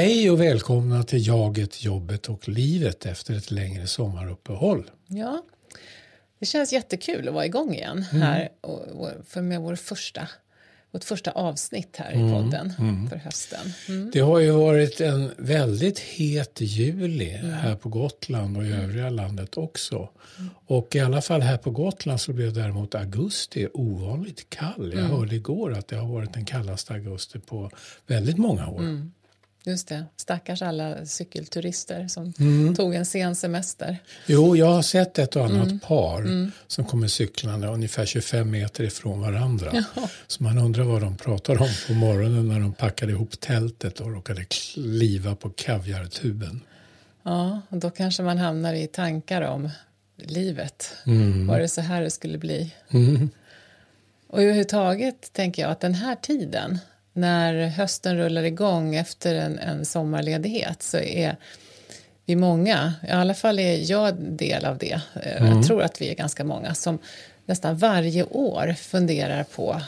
Hej och välkomna till Jaget, jobbet och livet efter ett längre sommaruppehåll. Ja, det känns jättekul att vara igång igen Mm. här och för med vår första, vårt första avsnitt här i podden för hösten. Mm. Det har ju varit en väldigt het juli här på Gotland och i övriga landet också. Och i alla fall här på Gotland så blev däremot augusti ovanligt kall. Jag hörde igår att det har varit den kallaste augusti på väldigt många år. Just det, stackars alla cykelturister som Mm. tog en sen semester. Jo, jag har sett ett och annat par som kommer cyklande ungefär 25 meter ifrån varandra. Så man undrar vad de pratar om på morgonen när de packade ihop tältet och råkade kliva på kaviartuben. Ja, och då kanske man hamnar i tankar om livet. Var det så här det skulle bli? Och överhuvudtaget tänker jag att den här tiden, när hösten rullar igång efter en, en sommarledighet, så är vi många, i alla fall är jag del av det, eh, jag tror att vi är ganska många, som nästan varje år funderar på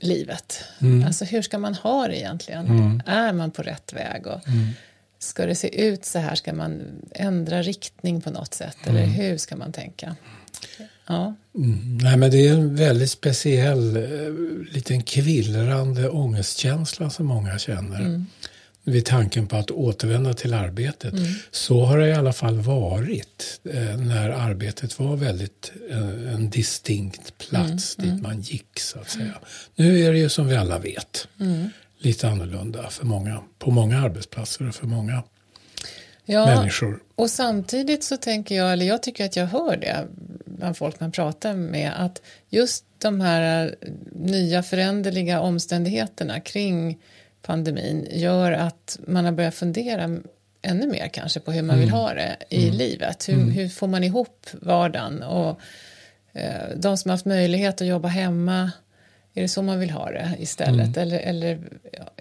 livet. Alltså hur ska man ha det egentligen? Är man på rätt väg? Och Ska det se ut så här? Ska man ändra riktning på något sätt? Eller hur ska man tänka? Ja, Mm. Nej, men det är en väldigt speciell, eh, liten kvillrande ångestkänsla som många känner. Vid tanken på att återvända till arbetet. Så har det i alla fall varit eh, när arbetet var väldigt eh, en distinkt plats dit man gick så att säga. Nu är det ju som vi alla vet lite annorlunda för många, på många arbetsplatser och för många ja människor. och samtidigt så tänker jag, eller jag tycker att jag hör det bland folk man pratar med, att just de här eh, nya föränderliga omständigheterna kring pandemin gör att man har börjat fundera ännu mer kanske på hur man vill ha det i livet. Hur, hur får man ihop vardagen? Och eh, de som har haft möjlighet att jobba hemma, är det så man vill ha det istället? Eller, eller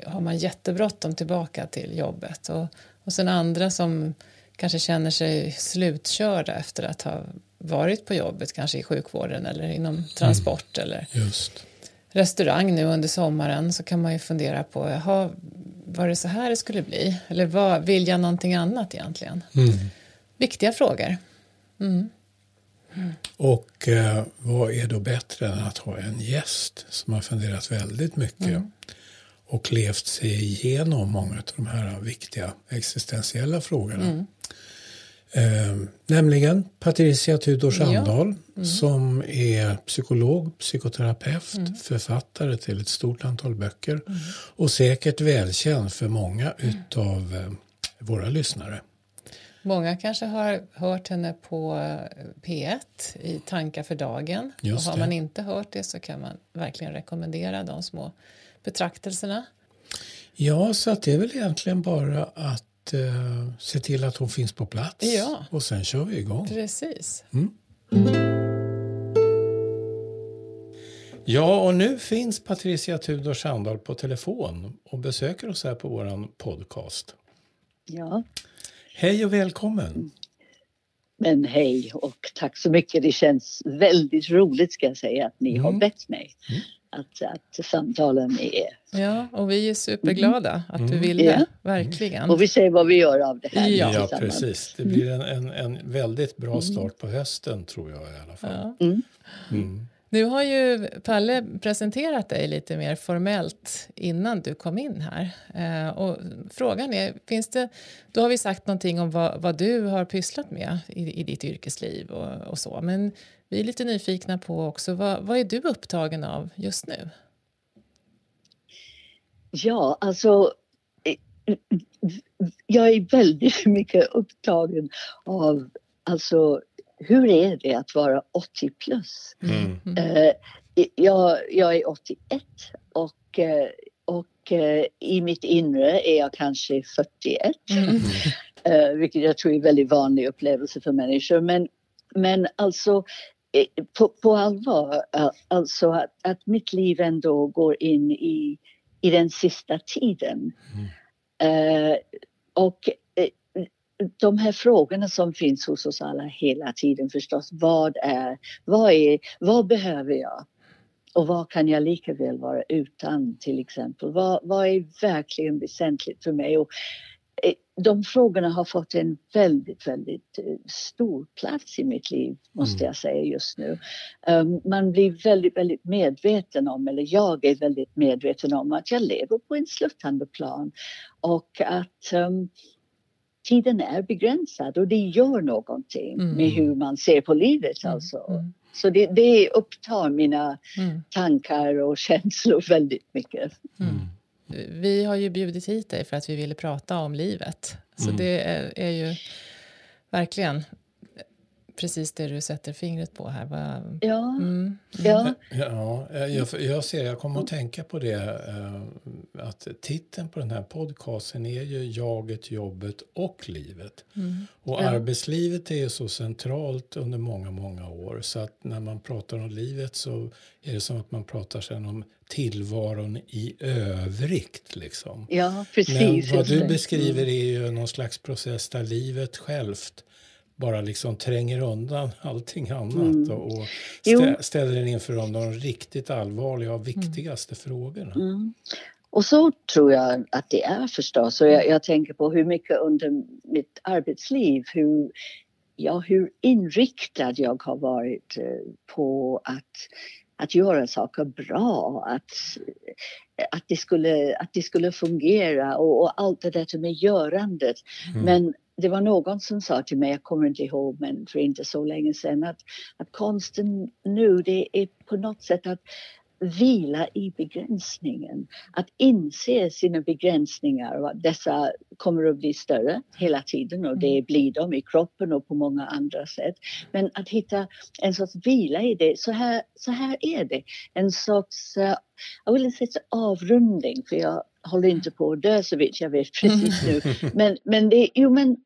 har man jättebråttom tillbaka till jobbet? Och, och sen andra som kanske känner sig slutkörda efter att ha varit på jobbet, kanske i sjukvården eller inom transport eller Just. restaurang nu under sommaren så kan man ju fundera på, jaha, var det så här det skulle bli? Eller vad, vill jag någonting annat egentligen? Viktiga frågor. Och eh, vad är då bättre än att ha en gäst som har funderat väldigt mycket och levt sig igenom många av de här viktiga existentiella frågorna. Eh, nämligen Patricia Tudor Sandahl som är psykolog, psykoterapeut, författare till ett stort antal böcker och säkert välkänd för många utav eh, våra lyssnare. Många kanske har hört henne på eh, P1 i Tankar för dagen. Just och har det. man inte hört det så kan man verkligen rekommendera de små betraktelserna. Ja, så att det är väl egentligen bara att eh, se till att hon finns på plats. Ja. Och sen kör vi igång. Precis. Ja, och nu finns Patricia Tudor Sandahl på telefon och besöker oss här på våran podcast. Ja, Hej och välkommen. men hej och tack så mycket. Det känns väldigt roligt ska jag säga att ni har bett mig att, att samtala med er. Ja, och vi är superglada att du ville, Ja. verkligen. Och vi ser vad vi gör av det här Ja. Ja, precis. Det blir en, en, en väldigt bra start på hösten tror jag i alla fall. Ja. Mm. Mm. Nu har ju Palle presenterat dig lite mer formellt innan du kom in här. Eh, och frågan är, finns det, då har vi sagt någonting om vad, vad du har pysslat med i, i ditt yrkesliv och, och så. Men vi är lite nyfikna på också, vad, vad är du upptagen av just nu? Ja, alltså eh, jag är väldigt mycket upptagen av alltså hur är det att vara 80 plus? Mm. Eh, jag, jag är 81 och, eh, och eh, i mitt inre är jag kanske 41. Mm. Eh, vilket jag tror är en väldigt vanlig upplevelse för människor. Men, men alltså på, på allvar, alltså att, att mitt liv ändå går in i, i den sista tiden. Eh, och eh, de här frågorna som finns hos oss alla hela tiden förstås. Vad är, vad är, vad behöver jag? och vad kan jag lika väl vara utan till exempel? Vad, vad är verkligen väsentligt för mig? Och de frågorna har fått en väldigt, väldigt eh, stor plats i mitt liv, måste mm. jag säga just nu. Um, man blir väldigt, väldigt medveten om, eller jag är väldigt medveten om att jag lever på en sluttande plan och att um, tiden är begränsad och det gör någonting mm. med hur man ser på livet mm. alltså. Mm. Så det, det upptar mina mm. tankar och känslor väldigt mycket. Mm. Vi har ju bjudit hit dig för att vi ville prata om livet. Så mm. det är, är, ju verkligen precis det du sätter fingret på här. Ja. Mm. ja. ja jag, jag ser, jag kommer att tänka på det eh, att titeln på den här podcasten är ju Jaget, jobbet och livet. Mm. Och ja. arbetslivet är ju så centralt under många, många år så att när man pratar om livet så är det som att man pratar sen om tillvaron i övrigt. Liksom. Ja, precis. Men vad du beskriver mm. är ju någon slags process där livet självt bara liksom tränger undan allting annat mm. och stä ställer den inför de, de riktigt allvarliga och viktigaste mm. frågorna. Mm. Och så tror jag att det är förstås. Och jag, jag, tänker på hur mycket under mitt arbetsliv, hur, ja, hur inriktad jag har varit eh, på att, att göra saker bra, att, att, det, skulle, att det skulle fungera och, och allt det där med görandet. Mm. Men det var någon som sa till mig, jag kommer inte ihåg men för inte så länge sedan att, att konsten nu det är på något sätt att vila i begränsningen. Att inse sina begränsningar och att dessa kommer att bli större hela tiden och det mm. blir de i kroppen och på många andra sätt. Men att hitta en sorts vila i det, så här, så här är det. En sorts, uh, jag vill inte säga avrundning för jag håller inte på att dö så vitt jag vet precis nu. Men, men det, jo men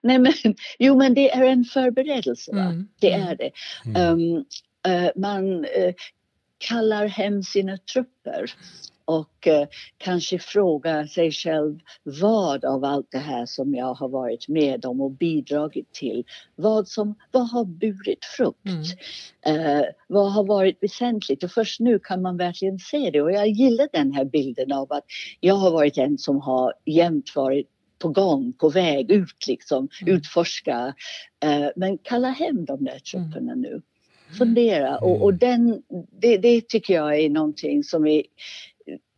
Nej men, jo men det är en förberedelse, va? Mm. det är det. Um, uh, man uh, kallar hem sina trupper och uh, kanske frågar sig själv vad av allt det här som jag har varit med om och bidragit till, vad, som, vad har burit frukt? Mm. Uh, vad har varit väsentligt? Och först nu kan man verkligen se det och jag gillar den här bilden av att jag har varit en som har jämt varit på gång, på väg ut liksom, mm. utforska. Uh, men kalla hem de där trupperna nu. Mm. Fundera och, och mm. den, det, det, tycker jag är någonting som är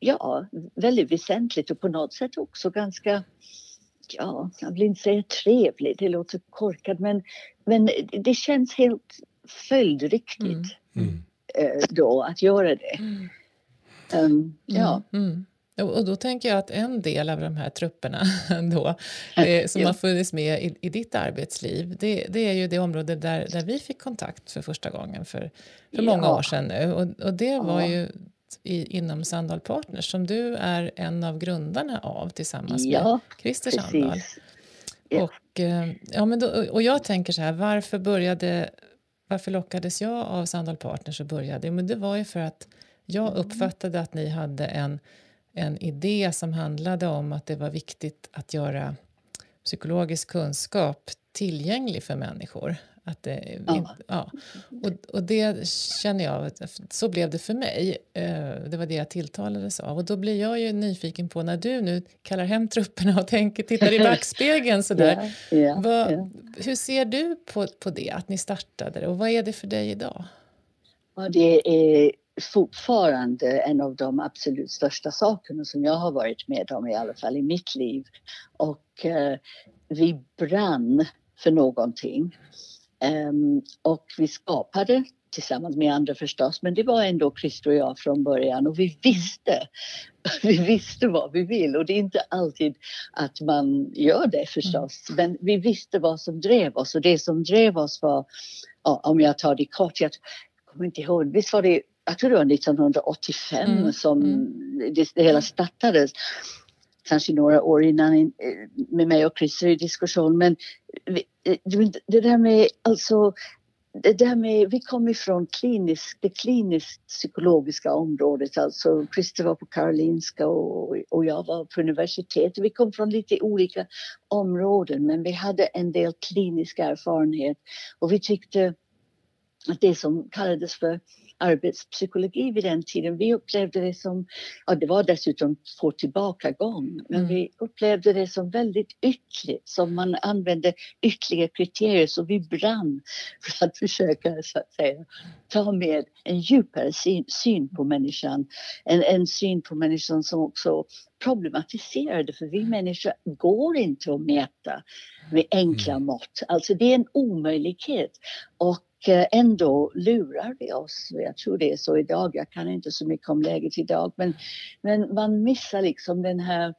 ja, väldigt väsentligt och på något sätt också ganska ja, jag vill inte säga trevligt, det låter korkat men, men det känns helt följdriktigt mm. Mm. Eh, då att göra det. Mm. Um, ja. Mm. Och då tänker jag att en del av de här trupperna då, eh, som ja. har funnits med i, i ditt arbetsliv, det, det, är ju det område där, där vi fick kontakt för första gången för, för många år sedan nu. Och, och det var ja. ju i, inom Sandahl Partners som du är en av grundarna av tillsammans ja, med Christer Sandahl. Och, eh, ja, men då, och jag tänker så här, varför började varför lockades jag av Sandahl Partners och började? Men det var ju för att jag mm. uppfattade att ni hade en en idé som handlade om att det var viktigt att göra psykologisk kunskap tillgänglig för människor. Att det, ja. ja. Och, och det känner jag, så blev det för mig. Eh, det var det jag tilltalades av. Och då blir jag ju nyfiken på när du nu kallar hem trupperna och tänker, tittar i backspegeln sådär. Ja, ja, vad, hur ser du på, på det, att ni startade och vad är det för dig idag? Ja, det är fortfarande en av de absolut största sakerna som jag har varit med om i alla fall i mitt liv. Och eh, vi brann för någonting. Um, och vi skapade tillsammans med andra förstås, men det var ändå Christer och jag från början och vi visste, vi visste vad vi vill och det är inte alltid att man gör det förstås, mm. men vi visste vad som drev oss och det som drev oss var, ja, om jag tar det kort, jag kommer inte ihåg, visst var det jag tror det var 1985 mm. som mm. Det, det hela startades. Kanske några år innan eh, med mig och Christer i diskussion. Men eh, det där med alltså det där med, vi kom ifrån klinisk, det kliniskt psykologiska området. Alltså Christer var på Karolinska och, och jag var på universitetet. Vi kom från lite olika områden men vi hade en del klinisk erfarenhet och vi tyckte att det som kallades för arbetspsykologi vid den tiden. Vi upplevde det som, ja det var dessutom få tillbakagång, men mm. vi upplevde det som väldigt ytligt, som man använde ytliga kriterier så vi brann för att försöka så att säga ta med en djupare syn, syn på människan. En, en syn på människan som också problematiserade för vi människor går inte att mäta med enkla mm. mått. Alltså det är en omöjlighet. Och Eh, ändå lurar vi oss. Jag tror det är så idag. Jag kan inte så mycket om läget idag. Men, men man missar liksom den här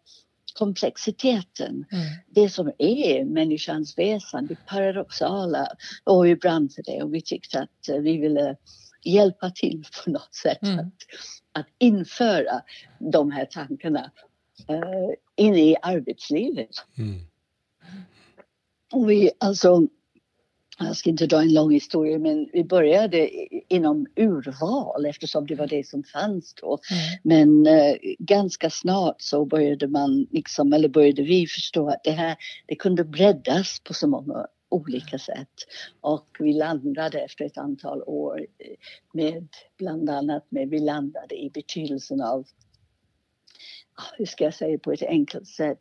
komplexiteten. Mm. Det som är människans väsen, det paradoxala. Och vi brann för det och vi tyckte att vi ville hjälpa till på något sätt mm. att, att införa de här tankarna uh, in i arbetslivet. Mm. Och vi, alltså, jag ska inte dra en lång historia men vi började inom urval eftersom det var det som fanns då. Mm. Men eh, ganska snart så började man liksom, eller började vi förstå att det här det kunde breddas på så många olika sätt. Och vi landade efter ett antal år med bland annat med, vi landade i betydelsen av, hur ska jag säga på ett enkelt sätt,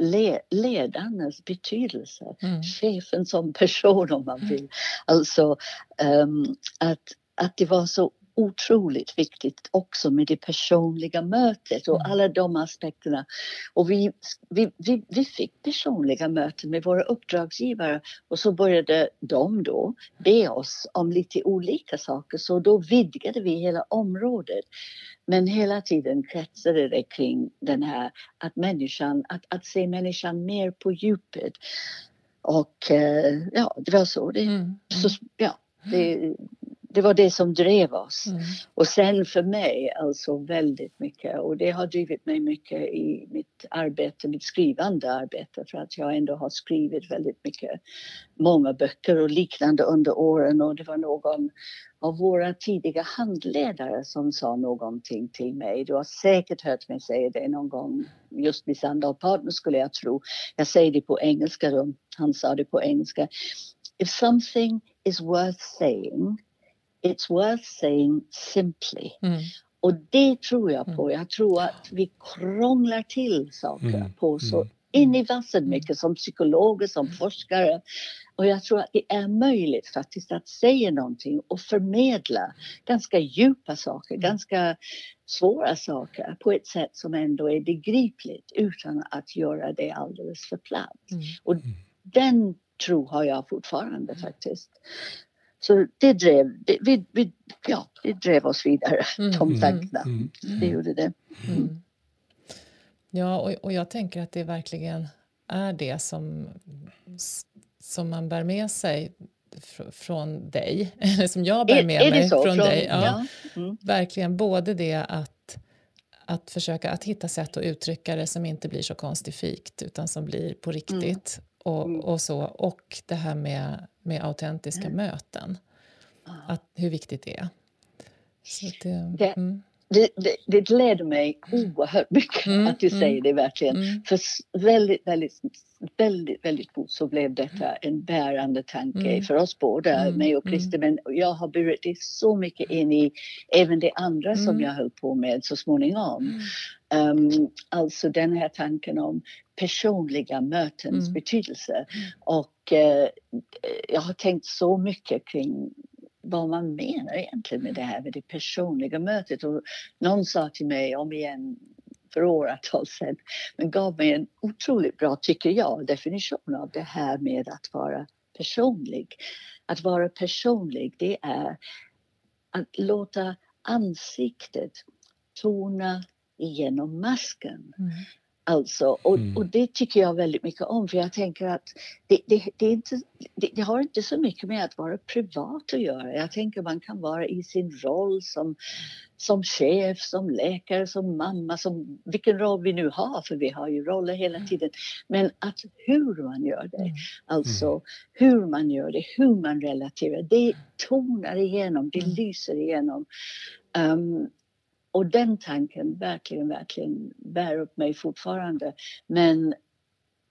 le, ledarens betydelse. Mm. Chefen som person om man vill. Alltså um, att, att det var så otroligt viktigt också med det personliga mötet och mm. alla de aspekterna. Och vi, vi, vi, vi fick personliga möten med våra uppdragsgivare och så började de då be oss om lite olika saker så då vidgade vi hela området. Men hela tiden kretsade det kring den här att människan, att, att se människan mer på djupet. Och eh, ja, det var så det, mm. så, ja, det det var det som drev oss. Mm. Och sen för mig alltså väldigt mycket och det har drivit mig mycket i mitt arbete, mitt skrivande arbete för att jag ändå har skrivit väldigt mycket, många böcker och liknande under åren och det var någon av våra tidiga handledare som sa någonting till mig. Du har säkert hört mig säga det någon gång. Just vid Sandal Partner skulle jag tro. Jag säger det på engelska då. Han sa det på engelska. If something is worth saying it's worth saying simply. Mm. Och det tror jag på. Mm. Jag tror att vi krånglar till saker mm. på så mm. in i vassen mycket som psykologer, som forskare. Och jag tror att det är möjligt faktiskt att säga någonting och förmedla ganska djupa saker, mm. ganska svåra saker på ett sätt som ändå är begripligt utan att göra det alldeles för platt. Mm. Och den tro har jag fortfarande faktiskt. Så det drev, det, vi, vi, ja, det drev oss vidare, mm. de tankarna. Mm. Mm. Det gjorde det. Mm. Ja, och, och jag tänker att det verkligen är det som, som man bär med sig från dig, eller som jag bär med är, mig från, från, dig. Ja, ja. Mm. Verkligen både det att, att försöka att hitta sätt att uttrycka det som inte blir så konstifikt utan som blir på riktigt. Mm. Och, mm. och, så, och det här med, med autentiska mm. möten. Att, hur viktigt det är. Det, det, mm. det, det, det gläder mig oerhört mycket mm, att du mm, säger det verkligen. Mm. För väldigt, väldigt, väldigt, väldigt fort så blev detta en bärande tanke för oss båda, mig och Christer. Men jag har burit det så mycket in i även det andra som jag höll på med så småningom. Um, alltså den här tanken om personliga mötens mm. betydelse. Och uh, jag har tänkt så mycket kring vad man menar egentligen med det här med det personliga mötet. Och någon sa till mig om igen för åratal sedan, men gav mig en otroligt bra, tycker jag, definition av det här med att vara personlig. Att vara personlig, det är att låta ansiktet tona igenom masken. Mm. Alltså, och, mm. och det tycker jag väldigt mycket om för jag tänker att det, det, det, är inte, det, det, har inte så mycket med att vara privat att göra. Jag tänker man kan vara i sin roll som, som chef, som läkare, som mamma, som vilken roll vi nu har för vi har ju roller hela mm. tiden. Men att hur man gör det, mm. alltså hur man gör det, hur man relaterar, det tonar igenom, det mm. lyser igenom. Um, och den tanken verkligen, verkligen bär upp mig fortfarande. Men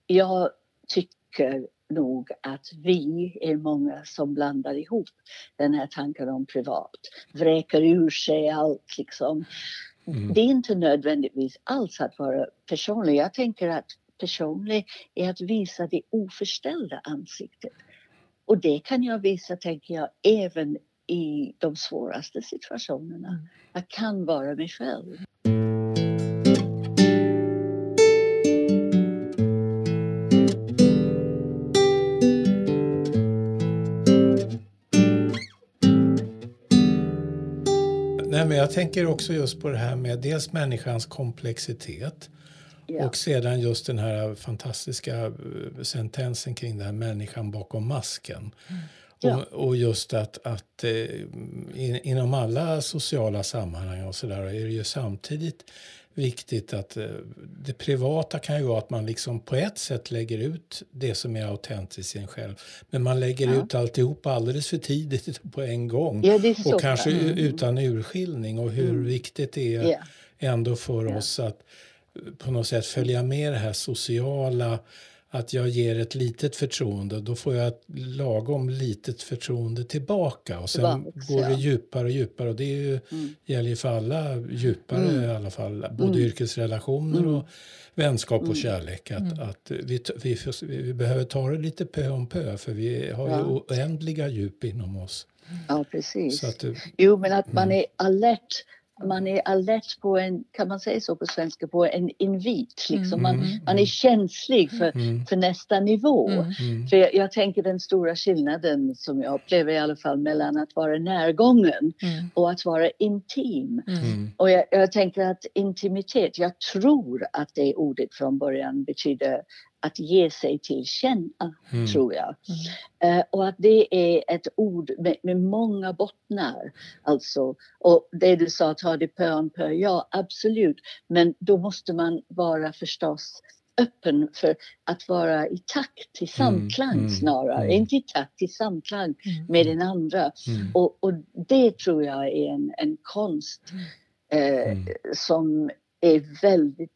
jag tycker nog att vi är många som blandar ihop den här tanken om privat, vräker ur sig allt liksom. Mm. Det är inte nödvändigtvis alls att vara personlig. Jag tänker att personlig är att visa det oförställda ansiktet. Och det kan jag visa, tänker jag, även i de svåraste situationerna. Mm. Jag kan vara mig själv. Nej, men jag tänker också just på det här med dels människans komplexitet ja. och sedan just den här fantastiska eh, sentensen kring den här människan bakom masken. Mm. Ja. Och, och, just att, att eh, in, inom alla sociala sammanhang och så där är det ju samtidigt viktigt att eh, det privata kan ju vara att man liksom på ett sätt lägger ut det som är autentiskt i en själv. Men man lägger ja. ut alltihop alldeles för tidigt på en gång. Ja, och kanske mm. utan urskiljning och hur mm. viktigt det är yeah. ändå för yeah. oss att på något sätt följa med det här sociala att jag ger ett litet förtroende, då får jag ett lagom litet förtroende tillbaka. Och sen tillbaka, går det djupare och djupare. Och det är ju, mm. gäller ju för alla djupare mm. i alla fall, både mm. yrkesrelationer och vänskap och mm. kärlek. Att, mm. att vi, vi, vi, behöver ta det lite pö om pö, för vi har ja. ju oändliga djup inom oss. Ja, precis. Att, jo, men att man mm. är alert man är alert på en, kan man säga så på svenska, på en invit. Liksom. Man, mm. man är känslig för, mm. för nästa nivå. Mm. mm. För jag, jag, tänker den stora skillnaden som jag upplever i alla fall mellan att vara närgången mm. och att vara intim. Mm. Och jag, jag tänker att intimitet, jag tror att det ordet från början betyder att ge sig till känna, mm. tror jag. Mm. Uh, och att det är ett ord med, med, många bottnar. Alltså, och det du sa, ta det pö om pö, ja absolut. Men då måste man vara förstås öppen för att vara i takt, i samklang mm, mm, snarare. Mm. Inte i takt, i samklang mm. med den andra. Mm. Och, och, det tror jag är en, en konst eh, som är väldigt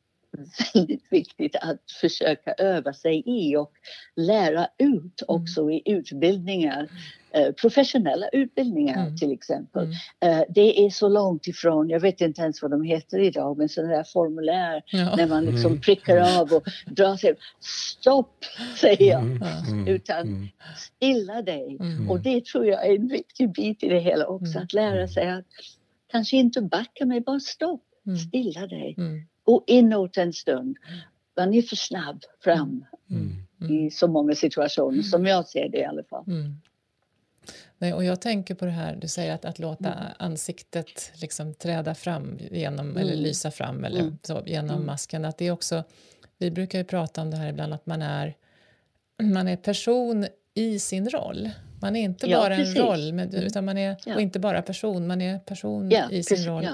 väldigt viktigt att försöka öva sig i och lära ut mm. också mm. i utbildningar. Eh, professionella utbildningar mm. till exempel. Mm. Eh, det är så långt ifrån, jag vet inte ens vad de heter idag, men sådana där formulär ja. när man liksom mm. prickar av och drar sig. Stopp, säger jag. Mm. Utan stilla dig. Och det tror jag är en viktig bit i det hela också, att lära sig att kanske inte backa mig, bara stopp. Stilla dig. Gå inåt en stund. Man är för snabb fram mm. Mm. i så många situationer, som jag ser det i alla fall. Mm. Nej, och jag tänker på det här, du säger att, att låta mm. ansiktet liksom träda fram genom, mm. eller lysa fram eller mm. så, genom mm. masken. Att det är också, vi brukar ju prata om det här ibland att man är, man är person i sin roll. Man är inte ja, bara precis. en roll, men, utan man är, ja. och inte bara person, man är person ja, i sin precis, roll.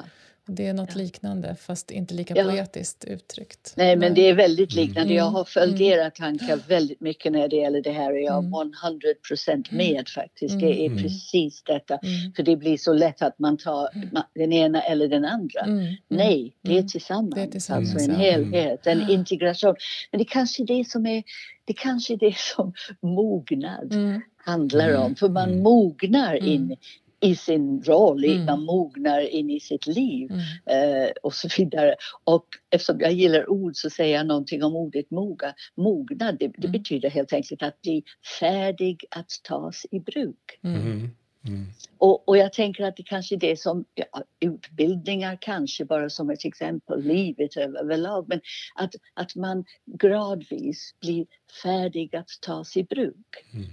Det är något ja. liknande, fast inte lika ja. poetiskt uttryckt. Nej, men det är väldigt liknande. Mm. Jag har följt mm. era tankar väldigt mycket när det gäller det här. Jag är mm. 100 procent mm. med faktiskt. Det är mm. precis detta. Mm. För det blir så lätt att man tar den ena eller den andra. Nej, det är tillsammans. Det är tillsammans alltså en helhet, en integration. Men det kanske är det som är det kanske är det som mognad handlar om. För man mognar in i sin roll, mm. man mognar in i sitt liv mm. eh, och så vidare. Och eftersom jag gillar ord så säger jag någonting om ordet moga. Mognad, det, det mm. betyder helt enkelt att bli färdig att tas i bruk. Mm. Mm. mm. Och, och, jag tänker att det kanske är det som, ja, utbildningar kanske bara som ett exempel, livet överlag, men att, att man gradvis blir färdig att tas i bruk. Mm.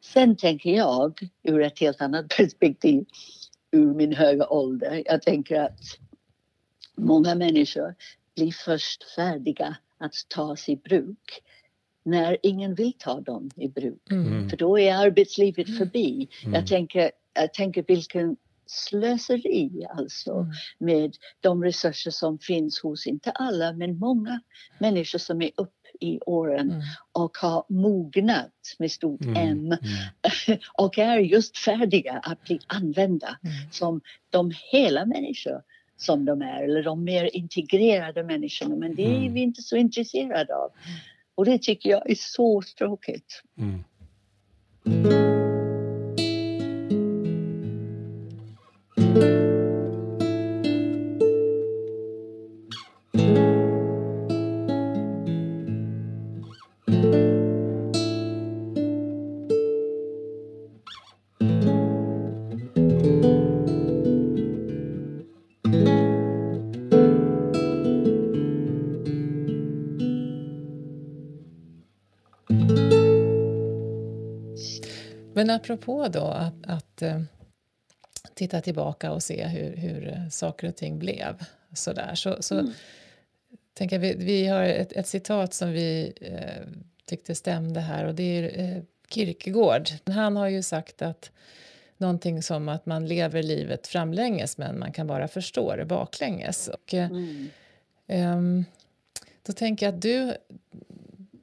Sen tänker jag ur ett helt annat perspektiv, ur min höga ålder. Jag tänker att många människor blir först färdiga att tas i bruk när ingen vill ta dem i bruk. Mm. För då är arbetslivet mm. förbi. Mm. Jag, tänker, jag tänker vilken slöseri alltså mm. med de resurser som finns hos, inte alla, men många människor som är upp i åren mm. och har mognat med stort mm. M mm. och är just färdiga att bli använda mm. som de hela människor som de är eller de mer integrerade människorna men det är vi inte så intresserade av. Och det tycker jag är så tråkigt. Mm. Men apropå då att, att eh, titta tillbaka och se hur, hur uh, saker och ting blev så där, så, så mm. tänker jag, vi, vi har ett, ett, citat som vi uh, tyckte stämde här och det är uh, Kierkegaard. Han har ju sagt att någonting som att man lever livet framlänges men man kan bara förstå det baklänges. Och, mm. um, då tänker jag att du,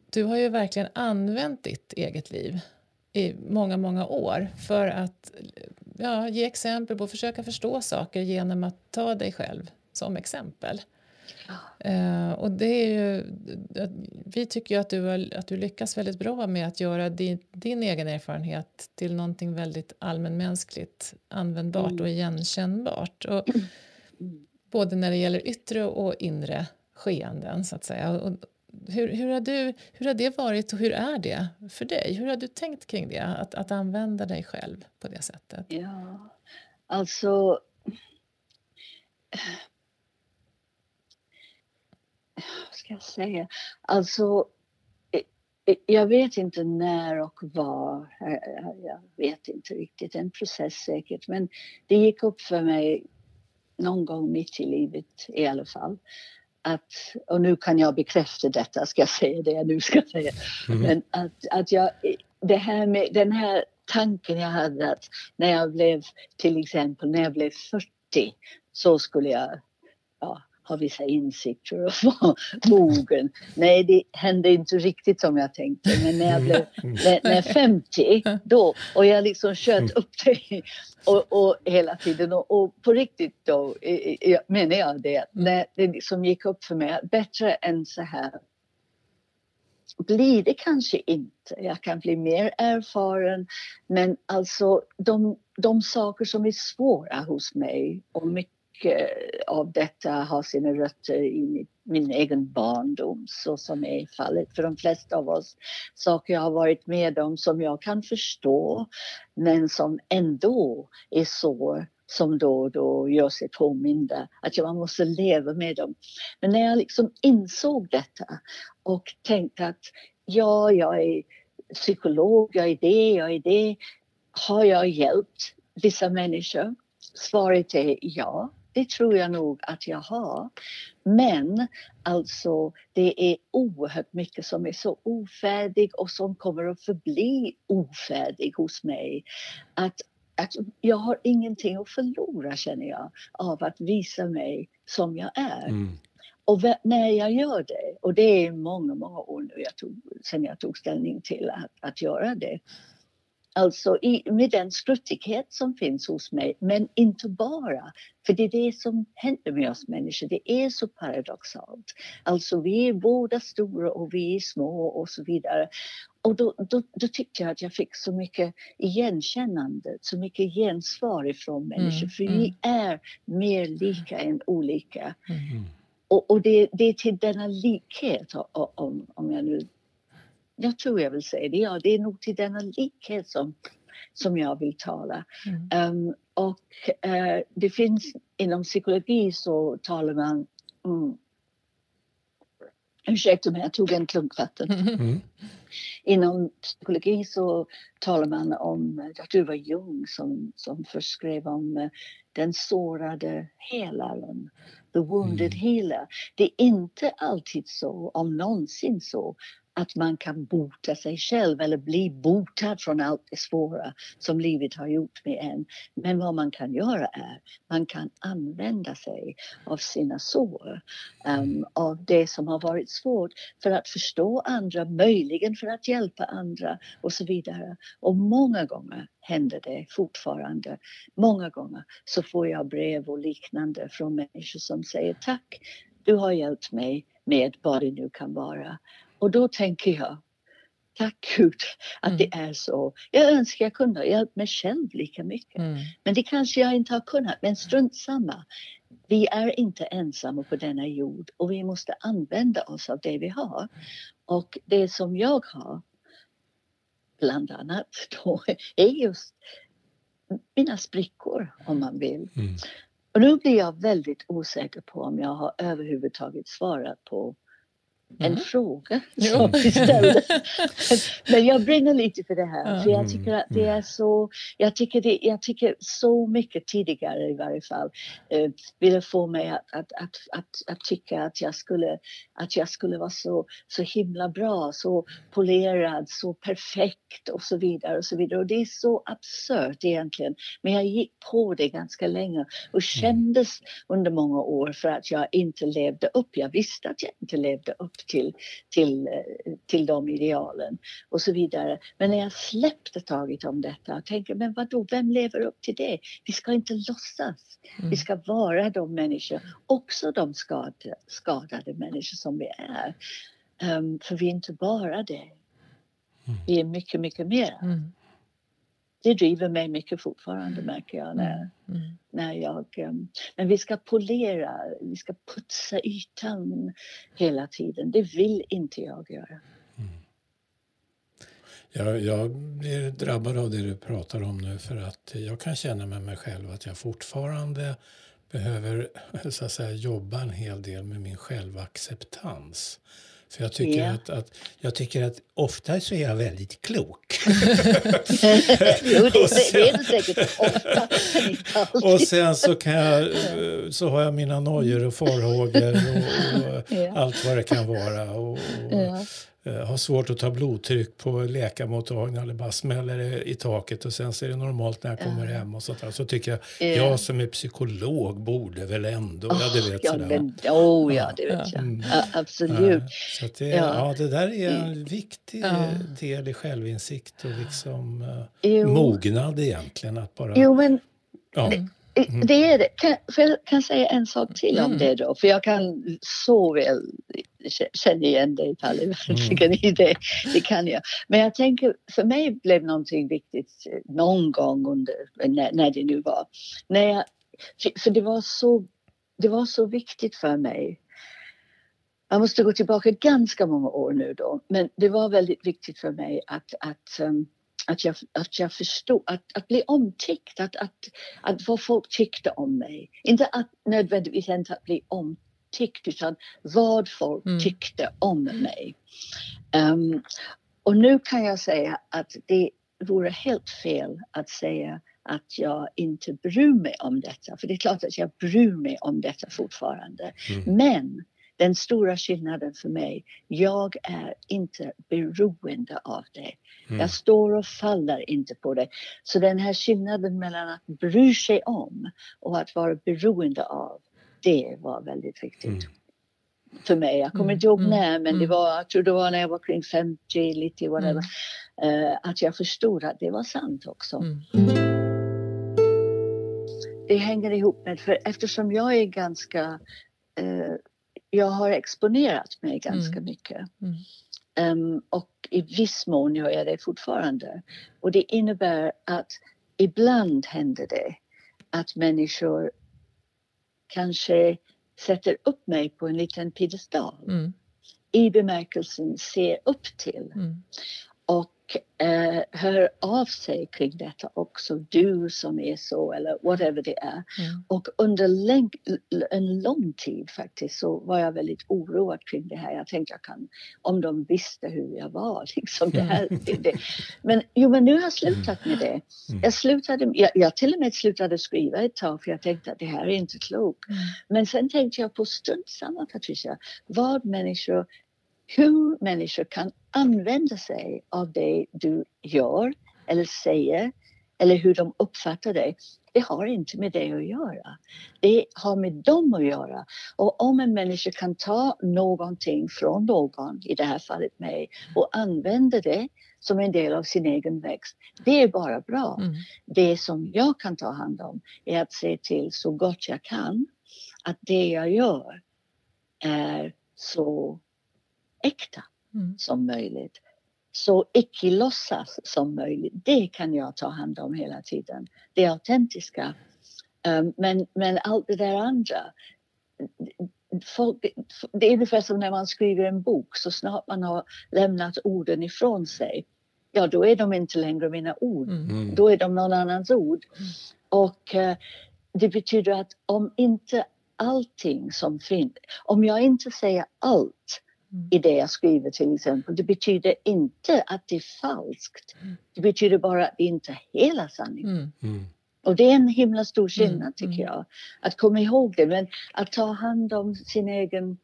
du har ju verkligen använt ditt eget liv i många, många år för att ja, ge exempel på försöka förstå saker genom att ta dig själv som exempel. Ja. Uh, och det är ju, vi tycker ju att du, har, att du lyckas väldigt bra med att göra din, din egen erfarenhet till någonting väldigt allmänmänskligt, användbart mm. och igenkännbart. Och, mm. Både när det gäller yttre och inre skeenden, så att säga. Och, hur, hur, har du, hur har det varit och hur är det för dig? Hur har du tänkt kring det, att, att använda dig själv på det sättet? Ja, alltså... Vad ska jag säga? Alltså, eh, eh, jag vet inte när och var. Eh, jag vet inte riktigt. En process säkert. Men det gick upp för mig någon gång mitt i livet i alla fall att, och nu kan jag bekräfta detta, ska jag säga det jag nu ska säga, mm. men att, att jag, det här med den här tanken jag hade att när jag blev, till exempel när jag blev 40 så skulle jag ja, ha vissa insikter och vara mogen. Nej, det hände inte riktigt som jag tänkte. Men när jag blev när, när 50, då, och jag liksom kört mm. upp det och, och hela tiden. Och, och, på riktigt då menar jag det, när det liksom gick upp för mig, bättre än så här blir det kanske inte. Jag kan bli mer erfaren. Men alltså de, de saker som är svåra hos mig och mycket mycket av detta har sina rötter i min egen barndom så som är fallet för de flesta av oss. Saker jag har varit med om som jag kan förstå men som ändå är så som då och då gör sig påminda. Att man måste leva med dem. Men när jag liksom insåg detta och tänkte att ja, jag är psykolog, jag är det, jag är det. Har jag hjälpt vissa människor? Svaret är ja. Det tror jag nog att jag har. Men alltså det är oerhört mycket som är så ofärdig och som kommer att förbli ofärdig hos mig. Att, att jag har ingenting att förlora känner jag av att visa mig som jag är. Mm. Och när jag gör det, och det är många, många år nu jag tog, sen jag tog ställning till att, att göra det, Alltså i, med den skruttighet som finns hos mig, men inte bara. För det är det som händer med oss människor, det är så paradoxalt. Alltså vi är båda stora och vi är små och så vidare. Och då, då, då tyckte jag att jag fick så mycket igenkännande, så mycket gensvar ifrån människor. Mm, för mm. vi är mer lika än olika. Mm. Och, och det, det, är till denna likhet, om, om jag nu jag tror jag vill säga det. Ja, det är nog till denna likhet som, som jag vill tala. Mm. Um, och uh, det finns inom psykologi så talar man mm, Ursäkta mig, jag tog en klunk vatten. Mm. Inom psykologi så talar man om, jag tror det var Jung som, som först skrev om uh, den sårade helaren, the wounded mm. healer. Det är inte alltid så, om någonsin så, att man kan bota sig själv eller bli botad från allt det svåra som livet har gjort med en. Men vad man kan göra är man kan använda sig av sina sår, um, av det som har varit svårt för att förstå andra, möjligen för att hjälpa andra och så vidare. Och många gånger händer det fortfarande. Många gånger så får jag brev och liknande från människor som säger tack, du har hjälpt mig med vad det nu kan vara. Och då tänker jag, tack Gud att Mm. det är så. Jag önskar jag kunde ha hjälpt mig själv lika mycket. Mm. Men det kanske jag inte har kunnat. Men strunt samma. Vi är inte ensamma på denna jord och vi måste använda oss av det vi har. Och det som jag har, bland annat, då, är just mina sprickor om man vill. Mm. Och nu blir jag väldigt osäker på om jag har överhuvudtaget svarat på en Mhm. fråga som vi ställde. Men jag brinner lite för det här. För jag tycker att det är så, jag tycker, det, jag tycker så mycket tidigare i varje fall eh, ville få mig att, att, att, att, att tycka att jag skulle, att jag skulle vara så, så himla bra, så polerad, så perfekt och så vidare och så vidare. Och det är så absurt egentligen. Men jag gick på det ganska länge och kändes under många år för att jag inte levde upp. Jag visste att jag inte levde upp till, till, eh, till de idealen och så vidare. Men när jag släppte taget om detta och tänkte, men vadå, vem lever upp till det? Vi ska inte låtsas. Mm. Vi ska vara de människor, också de skadade, skadade människor som vi är. Ehm, för vi är inte bara det. Vi är mycket, mycket mer. Mm. Det driver mig mycket fortfarande märker jag när, Mm. när jag... ehm, men vi ska polera, vi ska putsa ytan hela tiden. Det vill inte jag göra. Jag, jag blir drabbad av det du pratar om nu för att jag kan känna med mig själv att jag fortfarande behöver så att säga, jobba en hel del med min självacceptans. För jag tycker, Ja. att, att, jag tycker att ofta så är jag väldigt klok. jo, det, det, det är det säkert ofta. Och sen så, kan jag, eh, så har jag mina nojor och farhågor och, och Ja. allt vad det kan vara. Och, och Ja. Eh, har svårt att ta blodtryck på läkarmottagningen eller bara smäller det i taket och sen så är det normalt när jag kommer hem och sånt där. Så tycker jag, Ja. jag som är psykolog borde väl ändå, ja du vet ja, sådär. men, oh, ja, det vet jag. Mm. Ja, absolut. Så det, Ja. ja. det där är en viktig del i självinsikt och liksom eh, Jo. mognad egentligen. Att bara, Jo, men ja. Det är det. Kan, jag kan säga en sak till om Mm. det då. För jag kan så väl känna igen dig Palle, verkligen i det. Det kan jag. Men jag tänker, för mig blev någonting viktigt eh, någon gång under, när, när det nu var. När jag, för det var, så, det var så viktigt för mig. Jag måste gå tillbaka ganska många år nu då. Men det var väldigt viktigt för mig att, att um, att jag, att jag förstod, att, att bli omtyckt, att, att, att vad folk tyckte om mig. Inte att nödvändigtvis inte att bli omtyckt utan vad folk Mm. tyckte om mig. Ehm, och nu kan jag säga att det vore helt fel att säga att jag inte bryr mig om detta. För det är klart att jag bryr mig om detta fortfarande. Mm. Men den stora skillnaden för mig, jag är inte beroende av det. Mm. Jag står och faller inte på det. Så den här skillnaden mellan att bry sig om och att vara beroende av, det var väldigt viktigt. Mm. För mig. Jag kommer Mm, inte ihåg mm, när, men det mm. var, jag tror det var när jag var kring 50, lite whatever. Mm. eh, att jag förstod att det var sant också. Mm. det hänger ihop med, för eftersom jag är ganska, eh, jag har exponerat mig ganska Mm. mycket. Ehm, och i viss mån gör jag det fortfarande. Och det innebär att ibland händer det att människor kanske sätter upp mig på en liten piedestal Mm. i bemärkelsen ser upp till Mm. och eh, hör av sig kring detta också. Du som är så eller whatever det är. Mm. Och under läng- en lång tid faktiskt så var jag väldigt oroad kring det här. Jag tänkte jag kan, om de visste hur jag var. Liksom det här, det, det. Men, jo, men nu har jag slutat med det. Mm. Jag, slutade, jag, jag till och med slutade skriva ett tag för jag tänkte att det här är inte klokt. Mm. Men sen tänkte jag på strunt samma Patricia, vad människor, hur människor kan använda sig av det du gör eller säger eller hur de uppfattar dig. Det har inte med det att göra. Det har med dem att göra. Och om en människa kan ta någonting från någon, i det här fallet mig, och använda det som en del av sin egen växt, det är bara bra. Mm. Det som jag kan ta hand om är att se till så gott jag kan att det jag gör är så äkta. mm. som möjligt. Så icke låtsas som möjligt, det kan jag ta hand om hela tiden. Det autentiska. Um, men, men allt det där andra, folk, det är ungefär som när man skriver en bok, så snart man har lämnat orden ifrån sig, ja då är de inte längre mina ord. Mm. mm. Då är de någon annans ord. Och uh, det betyder att om inte allting som finns, om jag inte säger allt. I det jag skriver till exempel, det betyder inte att det är falskt. Mm. Det betyder bara att det inte är hela sanningen. Mm. Och det är en himla stor skillnad mm, tycker jag. Att komma ihåg det, men att ta hand om sin egen,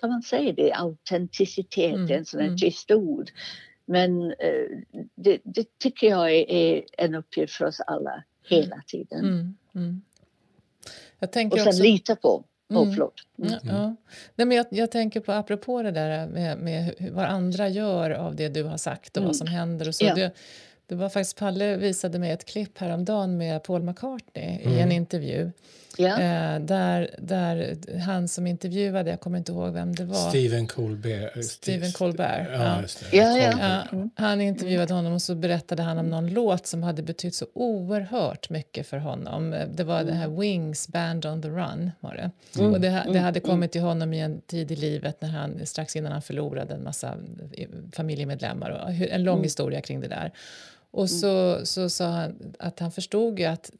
kan man säga det, autenticitet, mm, en sån här mm. tyst ord. Men eh, det, det, tycker jag är, är, en uppgift för oss alla hela tiden. Mm, mm. och sen också... lita på Oh, mm. Mm. Ja. Nej, men jag, jag, tänker på, apropå det där med, med vad andra gör av det du har sagt och mm. vad som händer. Och så. Ja. Det, det var faktiskt Palle visade mig ett klipp häromdagen med Paul McCartney mm. i en mm. intervju. Eh, där, där han som intervjuade, jag kommer inte ihåg vem det var. Stephen Colbert. Eh, Stephen Colbert. Ja, ja. ja, ja. Han intervjuade honom och så berättade han om någon låt som hade betytt så oerhört mycket för honom. Det var mm. det här Wings, Band on the Run. Var det. Mm. Och det, det mm. hade kommit till honom i en tid i livet när han, strax innan han förlorade en massa eh, familjemedlemmar. Och en lång mm. historia kring det där. Och så, så sa han att han förstod ju att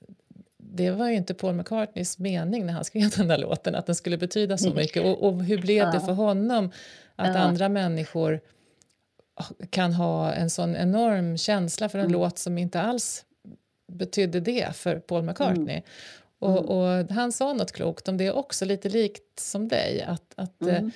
det var ju inte Paul McCartneys mening när han skrev den där låten att den skulle betyda så mycket. Och, och hur blev det för honom att andra människor kan ha en sån enorm känsla för en mm. låt som inte alls betydde det för Paul McCartney. Mm. Och, mm. och, han sa något klokt om det också, lite likt som dig. Att, att eh, mm.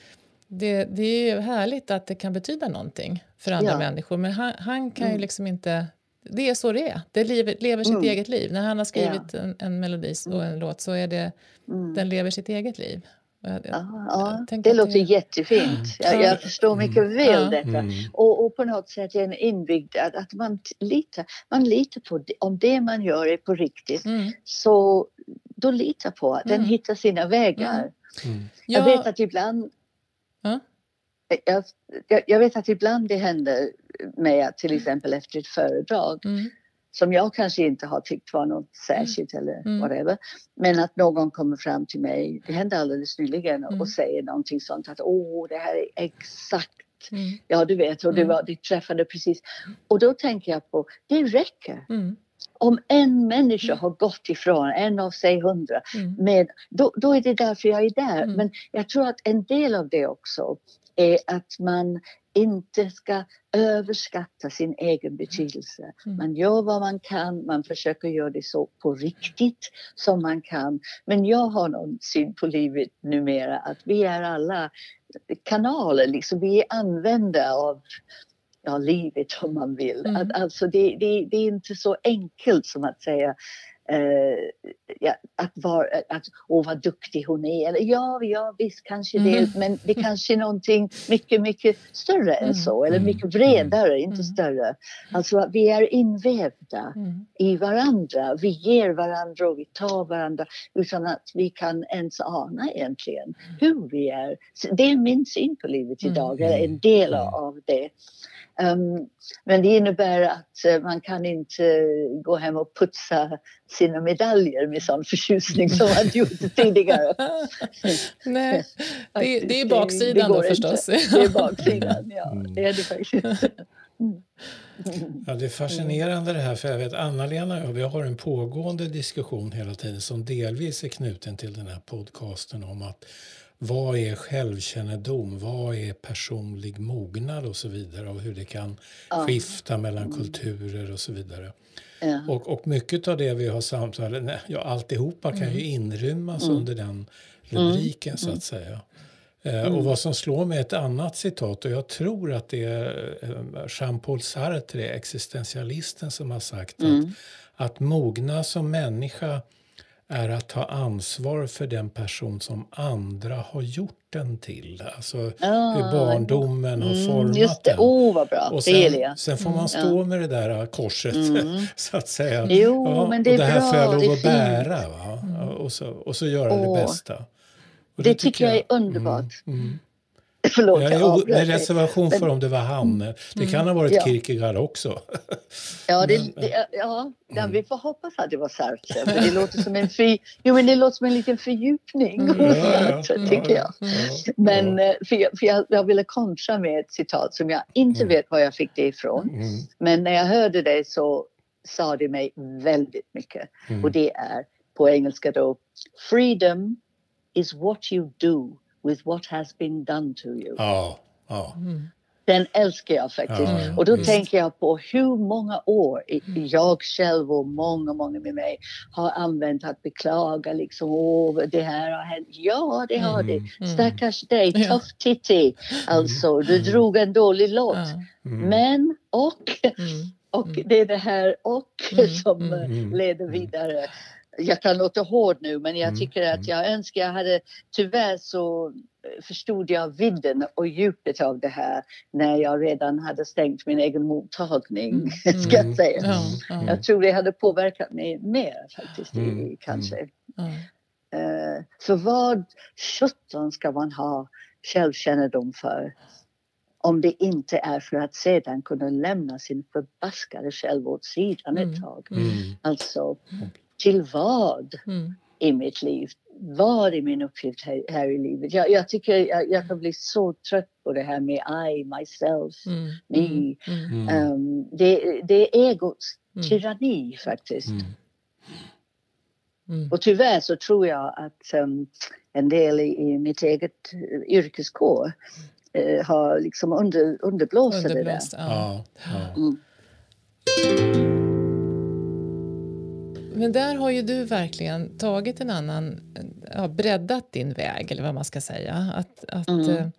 det, det är ju härligt att det kan betyda någonting för andra ja. människor men han, han kan ju mm. liksom inte det är så det är. Det lever, lever sitt mm. eget liv. När han har skrivit ja. en, en melodi och en låt så är det, mm. den lever sitt eget liv. Jag, ja, jag det låter det... jättefint. Jag, jag förstår mycket mm. väl detta. Mm. Och, och, på något sätt är en inbyggd att, att man, litar, man litar på det, om det man gör är på riktigt mm. så då litar på att den mm. hittar sina vägar. Jag vet att ibland jag, jag, vet att ibland det händer med till exempel efter ett föredrag mm. som jag kanske inte har tyckt var något särskilt mm. eller mm. whatever. Men att någon kommer fram till mig, det hände alldeles nyligen mm. och säger någonting sånt att åh det här är exakt Mm. Ja, du vet, och det, mm. var, det träffade precis. Och då tänker jag på, det räcker. Mm. Om en människa mm. har gått ifrån, en av sig hundra, mm. med, då, då är det därför jag är där. Mm. Men jag tror att en del av det också är att man inte ska överskatta sin egen betydelse. Mm. Man gör vad man kan, man försöker göra det så på riktigt som man kan. Men jag har någon syn på livet numera att vi är alla kanaler, liksom. vi är användare av ja, livet om man vill. Mm. Att, alltså det, det, det, är inte så enkelt som att säga Ja, att, var, att åh vad duktig hon är. Eller, ja, ja visst kanske mm. det, men det kanske är någonting mycket, mycket större mm. än så. Eller mycket mm. bredare, mm. inte större. Alltså vi är invävda mm. i varandra. Vi ger varandra och vi tar varandra utan att vi kan ens ana egentligen hur vi är. Så det är min syn på livet idag, eller en del av det. Um, men det innebär att uh, man kan inte gå hem och putsa sina medaljer med sån förtjusning som man gjort tidigare. Nej, det, det är baksidan det, det då förstås. Inte. Det är baksidan, ja. Mm. Det är det faktiskt. Ja, det är fascinerande det här, för jag vet Anna-Lena och vi har en pågående diskussion hela tiden som delvis är knuten till den här podcasten om att vad är självkännedom? Vad är personlig mognad och så vidare och hur det kan ja. skifta mellan mm. kulturer och så vidare. Ja. Och, och mycket av det vi har samtalat, ja alltihopa kan mm. ju inrymmas mm. under den rubriken så att mm. säga. Eh, mm. Och vad som slår mig är ett annat citat och jag tror att det är eh, Jean-Paul Sartre, existentialisten, som har sagt att, mm. att mogna som människa är att ta ansvar för den person som andra har gjort den till. Alltså ah, hur barndomen har mm, format just det. den. Oh, vad bra. Och sen, sen får man mm, stå mm, med det där korset, mm. så att säga. Jo, ja, men det är och det här bra. får jag lov att bära. Va? Och, så, och så göra oh. det bästa. Det, det tycker jag, jag är underbart. Mm, mm. Förlåt, ja, jag jo, avbröt med reservation för om det var han. Det kan ha varit Ja. Kierkegaard också. Ja, det, Men- det, ja, ja, Mm. vi får hoppas att det var Sartre. För det låter som en, för, jo, men det låter som en liten fördjupning Mm. hos Ja, ja, Sartre, ja, tycker ja, jag. ja, Men ja. eh, för, jag, för jag, jag ville kontra med ett citat som jag inte Mm. vet var jag fick det ifrån. Mm, Men när jag hörde det så sa det mig väldigt mycket. mm. Och det är på engelska då Freedom is what you do with what has been done to you. Ja, ja. Mm. Den älskar jag faktiskt. Ja, och då visst. tänker jag på hur många år jag själv och många, många med mig har använt att beklaga liksom, åh, det här har hänt. Ja, det har det. Mm. Stackars dig, Ja. tough titti. Alltså, du drog en dålig låt. Ja. Mm. Men, och, Mm. och Mm. det är det här och Mm, som mm, mm, leder mm. vidare. Jag kan låta hård nu, men jag Mm, tycker att mm. jag önskar jag hade... Tyvärr så eh, förstod jag vidden och djupet av det här när jag redan hade stängt min egen mottagning, Mm, ska jag mm, säga. Ja, ja, Jag tror det hade påverkat mig mer faktiskt, i- Mm, kanske. ja. Eh, för vad sjutton ska man ha självkännedom för? Om det inte är för att sedan kunna lämna sin förbaskade själv åt sidan Mm. ett tag. Mm. Alltså, till vad Mm. i mitt liv? Vad är min uppgift här, här i livet? Jag, jag tycker jag, jag kan bli så trött på det här med I, myself, Mm. me. Mm. Mm. Um, det, det är egots Mm. tyranni faktiskt. Mm. Mm. Och tyvärr så tror jag att um, en del i, i mitt eget uh, yrkeskår uh, har liksom under, underblåst det där. Ja, ja. Mm. Men där har ju du verkligen tagit en annan, ja, breddat din väg eller vad man ska säga. Att, att, Mm.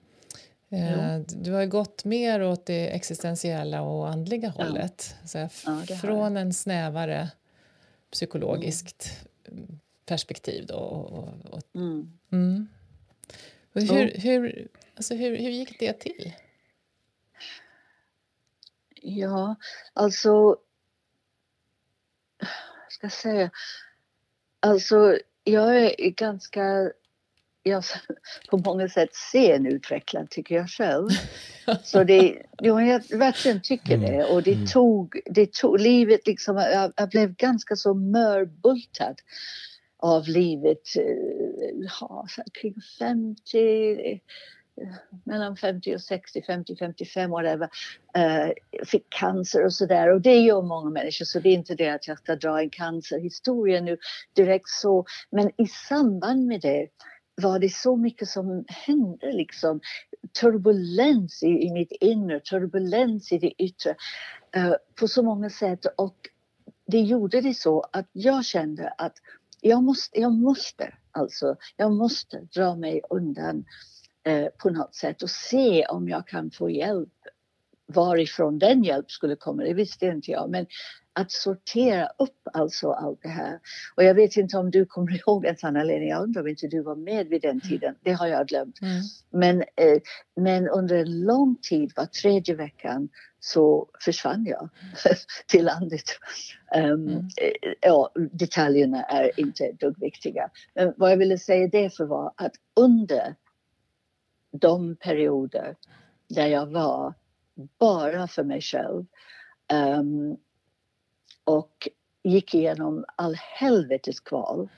eh, eh, du har gått mer åt det existentiella och andliga Ja. hållet. Så här, Ja, från en snävare psykologiskt perspektiv. Då, och, och, och, Mm. mm. och hur, hur, alltså hur, hur gick det till? Ja, alltså... Ska säga? Alltså, jag är ganska... Jag, på många sätt senutvecklad, tycker jag själv. Så det, jo, jag verkligen tycker Mm, det. Och det mm. tog, det tog livet liksom, jag, jag blev ganska så mörbultad av livet eh, ja, kring 50, eh, mellan 50 och 60, 50, 55 whatever. Eh, fick cancer och sådär och det gör många människor så det är inte det att jag ska dra en cancerhistoria nu direkt så. Men i samband med det var det så mycket som hände liksom. Turbulens i, i mitt inre, turbulens i det yttre eh, på så många sätt och det gjorde det så att jag kände att jag måste, jag måste alltså, jag måste dra mig undan eh, på något sätt och se om jag kan få hjälp. Varifrån den hjälp skulle komma, det visste inte jag. Men att sortera upp alltså allt det här. Och jag vet inte om du kommer ihåg det, Anna-Lena, jag undrar om inte du var med vid den tiden. Det har jag glömt. Mm. Men, eh, men under en lång tid, var tredje veckan, så försvann jag till landet. Um, Mm. eh, ja, detaljerna är inte dugg viktiga. Men vad jag ville säga det för var att under de perioder där jag var bara för mig själv ehm, och gick igenom all helvetes kval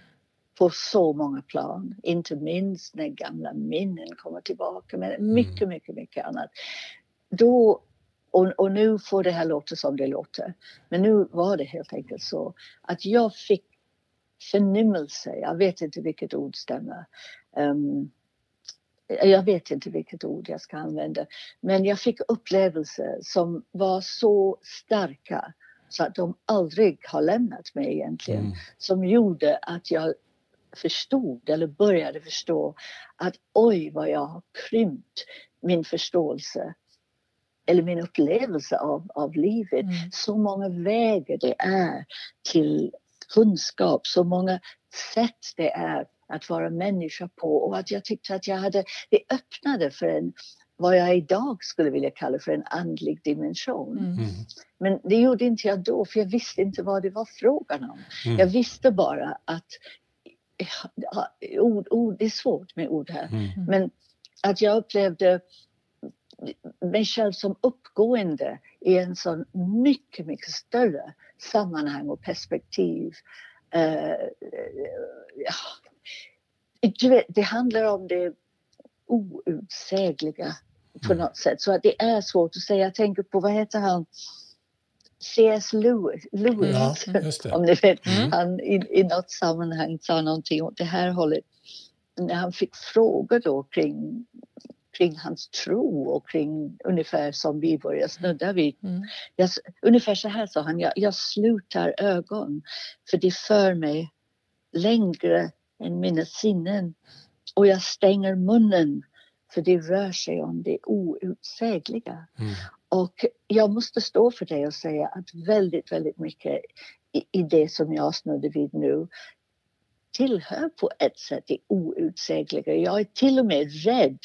på så många plan. Inte minst när gamla minnen kommer tillbaka, men mycket, mycket, mycket annat. Då, och, och nu får det här låta som det låter, men nu var det helt enkelt så att jag fick förnimmelse, jag vet inte vilket ord stämmer. Ehm, jag vet inte vilket ord jag ska använda, men jag fick upplevelser som var så starka så att de aldrig har lämnat mig egentligen. Mm. Som gjorde att jag förstod eller började förstå att oj vad jag har krympt min förståelse eller min upplevelse av, av livet. Mm. Så många vägar det är till kunskap, så många sätt det är att vara människa på och att jag tyckte att jag hade, det öppnade för en, vad jag idag skulle vilja kalla för en andlig dimension. Mm. Mm. Men det gjorde inte jag då för jag visste inte vad det var frågan om. Mm. Jag visste bara att ord, ord, det är svårt med ord här. Mm. Men att jag upplevde mig själv som uppgående i en sån mycket, mycket större sammanhang och perspektiv. Uh, ja. Vet, det handlar om det outsägliga på mm. något sätt. Så att det är svårt att säga. Jag tänker på, vad heter han? C.S. Lewis, Lewis ja, om ni vet. Mm. Han i, i något sammanhang sa någonting åt det här hållet. När han fick frågor då kring, kring hans tro och kring ungefär som vi börjar snudda vid. Mm. Jag, ungefär så här sa han, jag, jag slutar ögon för det för mig längre än mina sinnen och jag stänger munnen för det rör sig om det outsägliga. Mm. Och jag måste stå för det och säga att väldigt, väldigt mycket i, i det som jag snudde vid nu tillhör på ett sätt det outsägliga. Jag är till och med rädd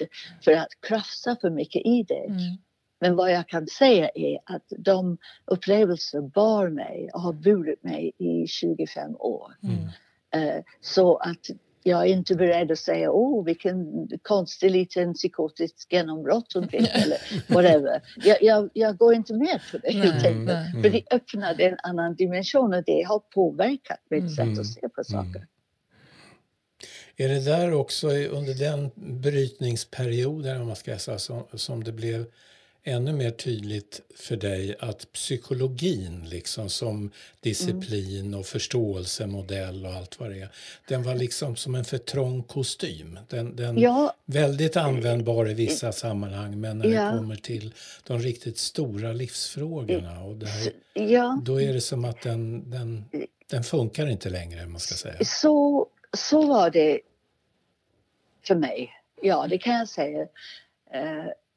för att krafsa för mycket i det. Mm. Men vad jag kan säga är att de upplevelser bar mig och har burit mig i 25 år. Mm. Uh, så att jag är inte beredd att säga åh vilken konstig liten psykotisk genombrott hon fick eller whatever. Jag, jag, jag, går inte med på det helt enkelt. För det öppnade en annan dimension och det har påverkat mitt mm. sätt att se på saker. Mm. Är det där också under den brytningsperioden om man ska säga, som, som det blev ännu mer tydligt för dig att psykologin liksom som disciplin och förståelsemodell och allt vad det är, den var liksom som en för trång kostym. Den, den ja. väldigt användbar i vissa sammanhang men när ja. det kommer till de riktigt stora livsfrågorna och där, ja. då är det som att den, den, den funkar inte längre man ska säga. Så, så var det för mig. Ja, det kan jag säga.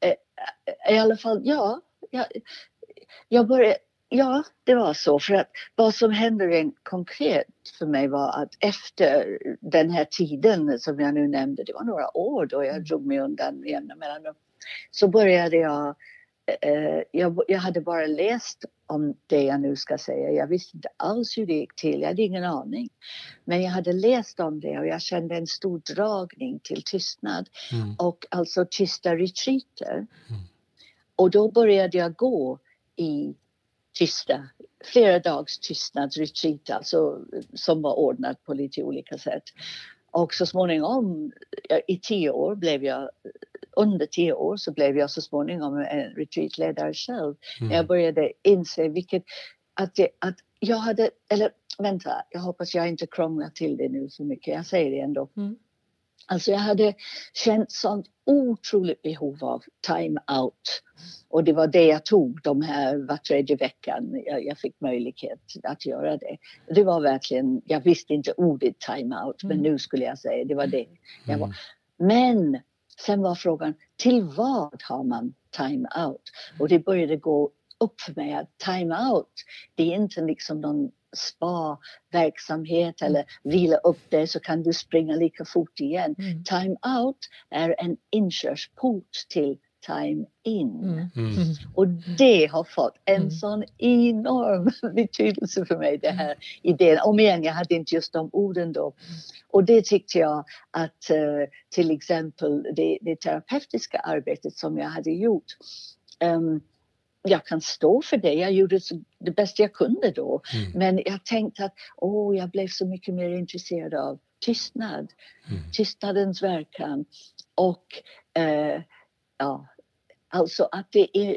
Uh, i alla fall, ja. Jag, jag började, ja, det var så. För att vad som hände rent konkret för mig var att efter den här tiden som jag nu nämnde, det var några år då jag drog mig undan med jämna mellanrum, så började jag eh, jag, jag, hade bara läst om det jag nu ska säga. Jag visste inte alls hur det gick till. Jag hade ingen aning. Men jag hade läst om det och jag kände en stor dragning till tystnad. Mm. Och alltså tysta retreater. Mm. Och då började jag gå i tysta, flera dags tystnadsretreat alltså, som var ordnat på lite olika sätt. Och så småningom, i tio år blev jag, under tio år så blev jag så småningom en retreatledare själv. Mm. Jag började inse vilket, att, det, att jag hade, eller vänta, jag hoppas jag inte krånglar till det nu så mycket, jag säger det ändå. Mm. Alltså jag hade känt sånt otroligt behov av time-out. Och det var det jag tog de här var tredje veckan. Jag, jag, fick möjlighet att göra det. Det var verkligen, jag visste inte ordet time-out mm. men nu skulle jag säga det var det jag var. Mm. Men sen var frågan, till vad har man time-out? Och det började gå upp för mig att time-out, det är inte liksom någon spa-verksamhet eller vila upp dig så kan du springa lika fort igen. Mm. Time out är en inkörsport till time in. Mm. Mm. mm. Och det har fått en mm. sån enorm betydelse för mig, den här idén. Om igen, jag hade inte just de orden då. Och det tyckte jag att uh, till exempel det, det terapeutiska arbetet som jag hade gjort um, jag kan stå för det. Jag gjorde det bästa jag kunde då. Mm. Men jag tänkte att åh, jag blev så mycket mer intresserad av tystnad. Mm. Tystnadens verkan. Och eh, ja, alltså att det är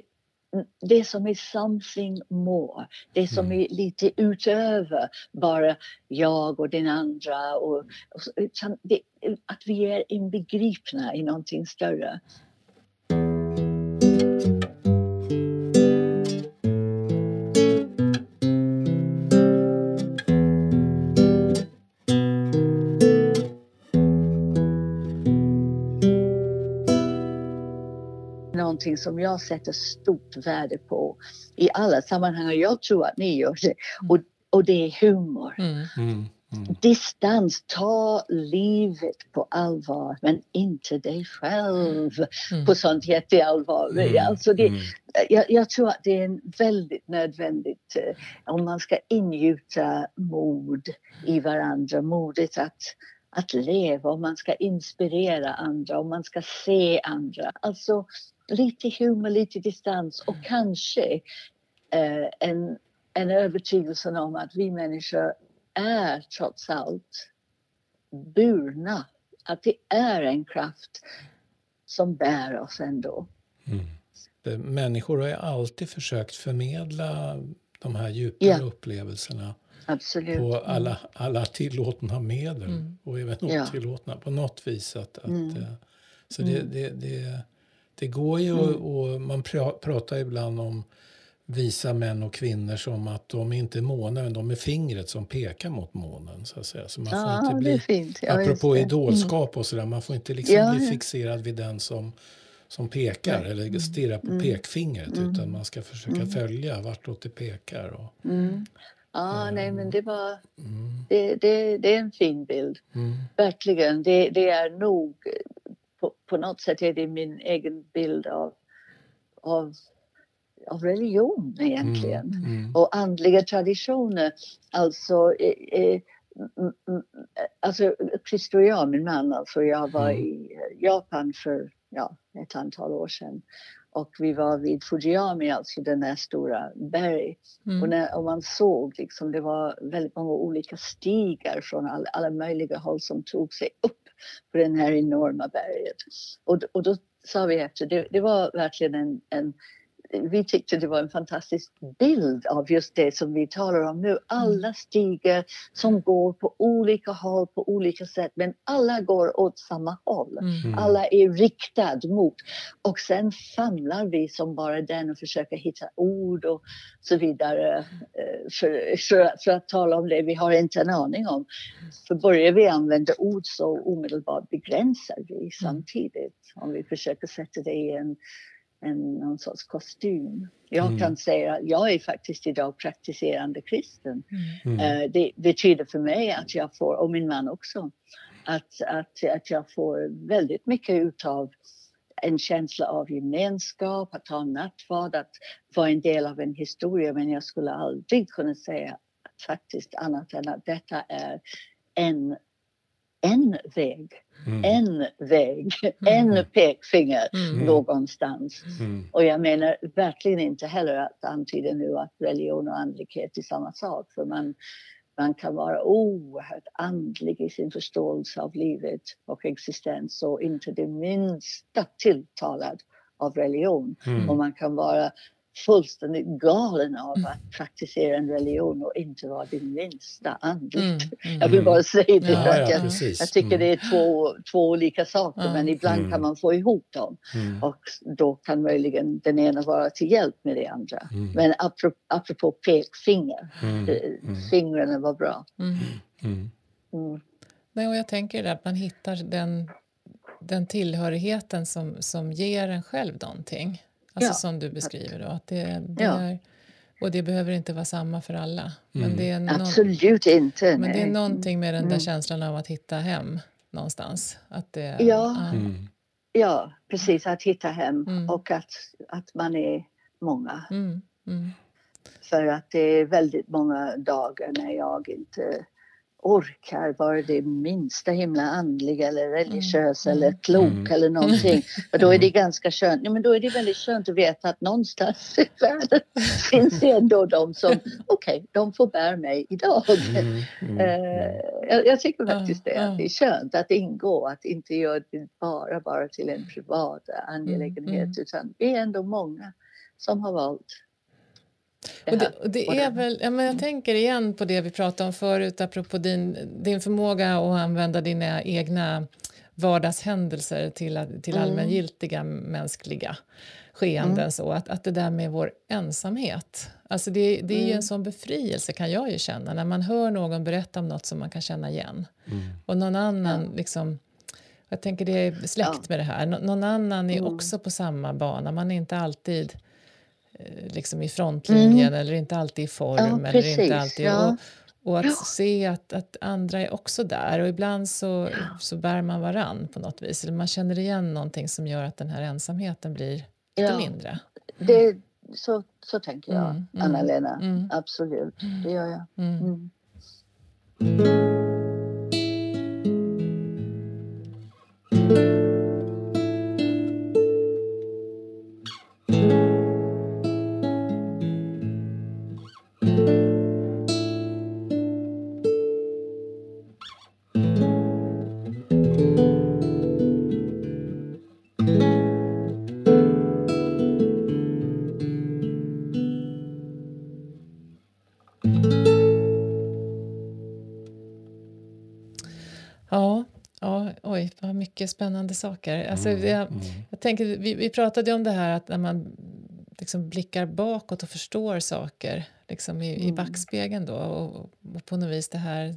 det som är something more, det som mm. är lite utöver bara jag och den andra. Och, och det, att vi är inbegripna i någonting större. Någonting som jag sätter stort värde på i alla sammanhang och jag tror att ni gör det. Mm. Och, och det är humor. Mm. Mm. Mm. Distans, ta livet på allvar men inte dig själv mm. på sånt jätteallvar. Mm. Alltså det, mm. jag, jag, tror att det är en väldigt nödvändigt eh, om man ska ingjuta mod i varandra, modet att att leva och man ska inspirera andra och man ska se andra. Alltså lite humor, lite distans och kanske eh, en, en övertygelse om att vi människor är trots allt burna. Att det är en kraft som bär oss ändå. Mm. Människor har ju alltid försökt förmedla de här djupare yeah. upplevelserna Absolut. på alla, alla tillåtna medel mm. och även otillåtna ja. på något vis. Att, att, mm. Eh, så det, mm. det, det, det, går ju mm. och, man pratar ibland om visa män och kvinnor som att de inte är månen, de är fingret som pekar mot månen. Så att säga. Så man får ja, inte bli, fint. Ja, apropå idolskap och sådär, man får inte liksom ja, bli fixerad vid den som som pekar Nej. eller stirrar på mm. pekfingret mm. utan man ska försöka mm. följa vartåt det pekar. Och, mm. Ja, nej men det var... Mm. Det, det, det är en fin bild. Mm. Verkligen. Det, det är nog... På, något sätt är det min egen bild av, av, av religion egentligen. Mm. mm. Och andliga traditioner. Alltså... Eh, eh, alltså Christer och jag, min man, alltså jag var mm. i Japan för ja, ett antal år sedan. Och vi var vid Fujiyami, alltså den där stora berg. Mm. Och, när, och man såg liksom, det var väldigt många olika stigar från all, alla möjliga håll som tog sig upp på den här enorma berget. Och, och då sa vi efter, det, det var verkligen en, en vi tyckte det var en fantastisk bild av just det som vi talar om nu. Alla mm. stigar som går på olika håll på olika sätt men alla går åt samma håll. Mm. Alla är riktade mot. Och sen famlar vi som bara den och försöker hitta ord och så vidare eh, för, för, för att tala om det vi har inte en aning om. För börjar vi använda ord så omedelbart begränsar vi mm. samtidigt. Om vi försöker sätta det i en en någon sorts kostym. Jag mm. kan säga att jag är faktiskt idag praktiserande kristen. Mm. Uh, det betyder för mig att jag får, och min man också, att, att, att jag får väldigt mycket utav en känsla av gemenskap, att ha nattvard, att vara en del av en historia. Men jag skulle aldrig kunna säga faktiskt annat än att detta är en en väg, mm. en väg, mm. en pekfinger mm. någonstans. Mm. Och jag menar verkligen inte heller att antyda nu att religion och andlighet är samma sak. För man, man kan vara oerhört andlig i sin förståelse av livet och existens och inte det minsta tilltalad av religion. Mm. Och man kan vara fullständigt galen av mm. att praktisera en religion och inte vara det minsta andligt. Mm, mm, jag vill bara säga det. Ja, ja, jag, jag, tycker det är två, två olika saker men ibland kan mm. man få ihop dem. Mm. Och då kan möjligen den ena vara till hjälp med det andra. Men apropå, apropå pekfinger, fingrarna var bra. Nej, och jag tänker att man hittar den, den tillhörigheten som, som ger en själv någonting. Alltså ja. som du beskriver då. Att det, det ja. är, och det behöver inte vara samma för alla. Men mm. det är någon, Absolut inte. Men nej. det är någonting med den där mm. känslan av att hitta hem någonstans. Att det, ja. Mm. ja, precis. Att hitta hem mm. och att, att man är många. Mm. Mm. För att det är väldigt många dagar när jag inte orkar vara det minsta himla andlig eller religiös mm. eller mm. klok mm. eller någonting. Och då är det ganska skönt. Ja, men då är det väldigt skönt att veta att någonstans i världen finns det ändå de som, okej, okay, de får bära mig idag. Mm. Mm. Uh, jag, jag, tycker faktiskt det, att det är skönt att ingå, att inte göra det bara, bara till en privat angelägenhet, mm. utan vi är ändå många som har valt och det, och det är väl, ja, men jag tänker igen på det vi pratade om förut apropå din, din förmåga att använda dina egna vardagshändelser till, till mm. allmängiltiga mänskliga skeenden. Mm. Så att, att det där med vår ensamhet, alltså det, det är mm. ju en sån befrielse kan jag ju känna när man hör någon berätta om något som man kan känna igen. Mm. Och någon annan ja. liksom jag tänker det är släkt ja. med det här. Nå någon annan är mm. också på samma bana. Man är inte alltid liksom i frontlinjen mm. eller inte alltid i form. Ja, eller inte alltid, ja. och, och att ja. se att, att andra är också där och ibland så, så bär man varann på något vis. Eller man känner igen någonting som gör att den här ensamheten blir lite mindre. Mm. Det, så, så tänker jag, mm, mm Anna-Lena. Mm. Absolut, det gör jag. Mm. Mycket spännande saker. Alltså, Mm, jag, jag tänker, vi, vi pratade om det här att när man liksom blickar bakåt och förstår saker liksom i, i backspegeln då och, och på något vis det här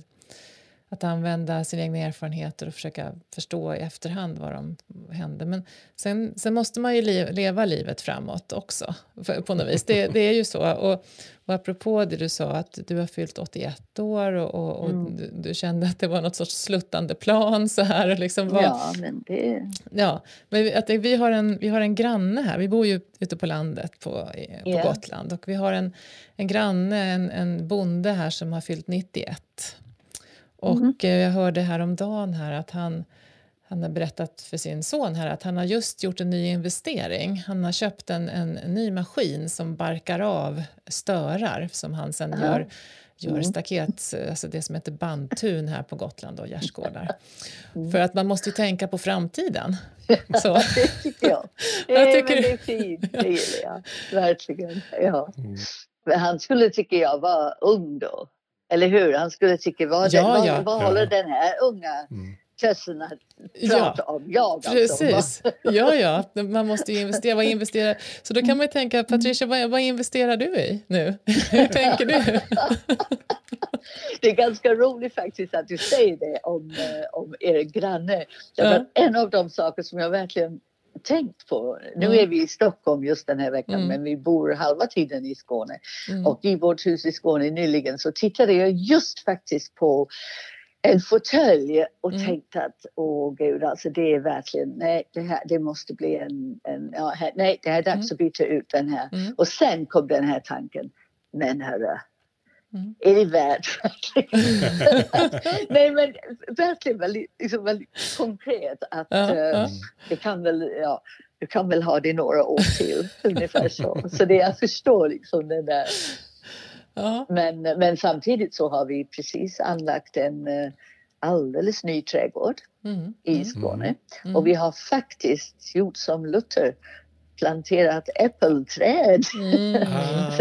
att använda sina egna erfarenheter och försöka förstå i efterhand vad de hände. Men sen, sen måste man ju li, leva livet framåt också för, på något vis. Det, det är ju så. Och, och apropå det du sa att du har fyllt 81 år och, och, och Mm. du, du kände att det var något sorts sluttande plan så här. Liksom vad, Ja, men det... Ja, men vi- att det, vi, har en, vi har en granne här. Vi bor ju ute på landet på, på Ja. Gotland. Och vi har en, en granne, en, en bonde här som har fyllt 91. Och Mhm. eh, jag hörde häromdagen här att han, han har berättat för sin son här att han har just gjort en ny investering. Han har köpt en, en, ny maskin som barkar av störar som han sen Aha. gör gör Mm. staket, alltså det som heter bandtun här på Gotland och gärdsgårdar. Mm. För att man måste ju tänka på framtiden. Så. det tycker jag. Jag Nej, tycker- men det är fint, det gillar jag. Verkligen. Ja. Mm. Men han skulle, tycker jag, vara ung då. Eller hur? Han skulle tycka, vad, Ja, vad, ja. vad Ja. håller den här unga Mm. tössen att Ja, prata om? Jag alltså. precis. Ja, ja, man måste ju investera. Vad investera? Så då kan man ju tänka, Patricia, vad, vad investerar du i nu? Hur tänker du? Det är ganska roligt faktiskt att du säger det om, eh, om er granne. Därför Ja. En av de saker som jag verkligen tänkt på. Nu Mm. är vi i Stockholm just den här veckan Mm. men vi bor halva tiden i Skåne. Mm. Och i vårt hus i Skåne nyligen så tittade jag just faktiskt på en fåtölj och Mm. tänkte att åh gud alltså det är verkligen nej det här det måste bli en, en ja, här, nej det är dags Mm. att byta ut den här. Mm. Och sen kom den här tanken men hörru Mm. är det värt Nej men verkligen väldigt, liksom väldigt konkret att Ja, eh, ja. det kan väl, ja, du kan väl ha det några år till ungefär så. Så det jag förstår liksom den där. Ja, Men, men samtidigt så har vi precis anlagt en eh, alldeles ny trädgård mm. i Mm. Skåne. Mm. Och vi har faktiskt gjort som Luther, planterat äppelträd. Mm. Ah.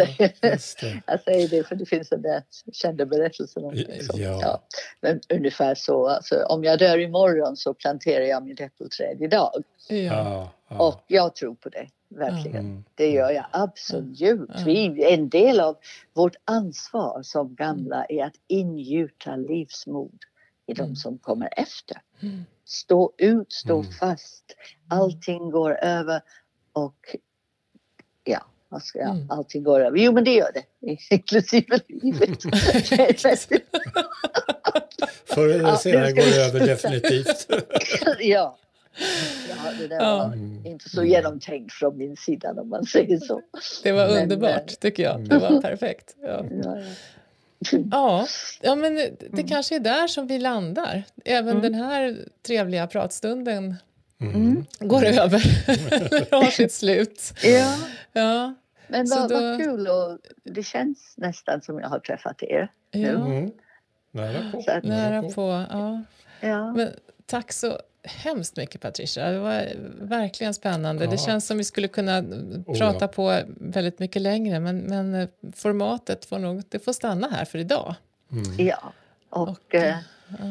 Jag säger det för det finns den där kända berättelsen om det. liksom. Ja. Men ungefär så, alltså, om jag dör imorgon så planterar jag mitt äppelträd idag. Ja. Ja, ja. Och jag tror på det, verkligen. Mm. Det gör jag absolut. Ja. Vi, en del av vårt ansvar som gamla är att ingjuta livsmod i de Mm. som kommer efter. Mm. Stå ut, stå Mm. fast. Allting går över och ja, vad ska jag, Mm. allting går över. Jo men det gör det, inklusive livet. Förr eller Ja, senare går det över definitivt. ja. ja, det där Ja. var Mm. inte så genomtänkt från min sida om man säger så. Det var Men, underbart, tycker jag. Det var perfekt. Ja. Ja, ja. Ja, ja men det kanske är där som vi landar. Även Mm. den här trevliga pratstunden Mm. går över, har sitt slut. ja. Ja, Men vad, då- vad kul och det känns nästan som jag har träffat er. ja Mm. Nära på. Att- nära på. Ja. Ja. Men tack så hemskt mycket Patricia. Det var verkligen spännande. Det Ja. känns som vi skulle kunna Oh, prata ja. på väldigt mycket längre men, men eh, formatet får nog det får stanna här för idag. Mm. ja. Och, Och, eh,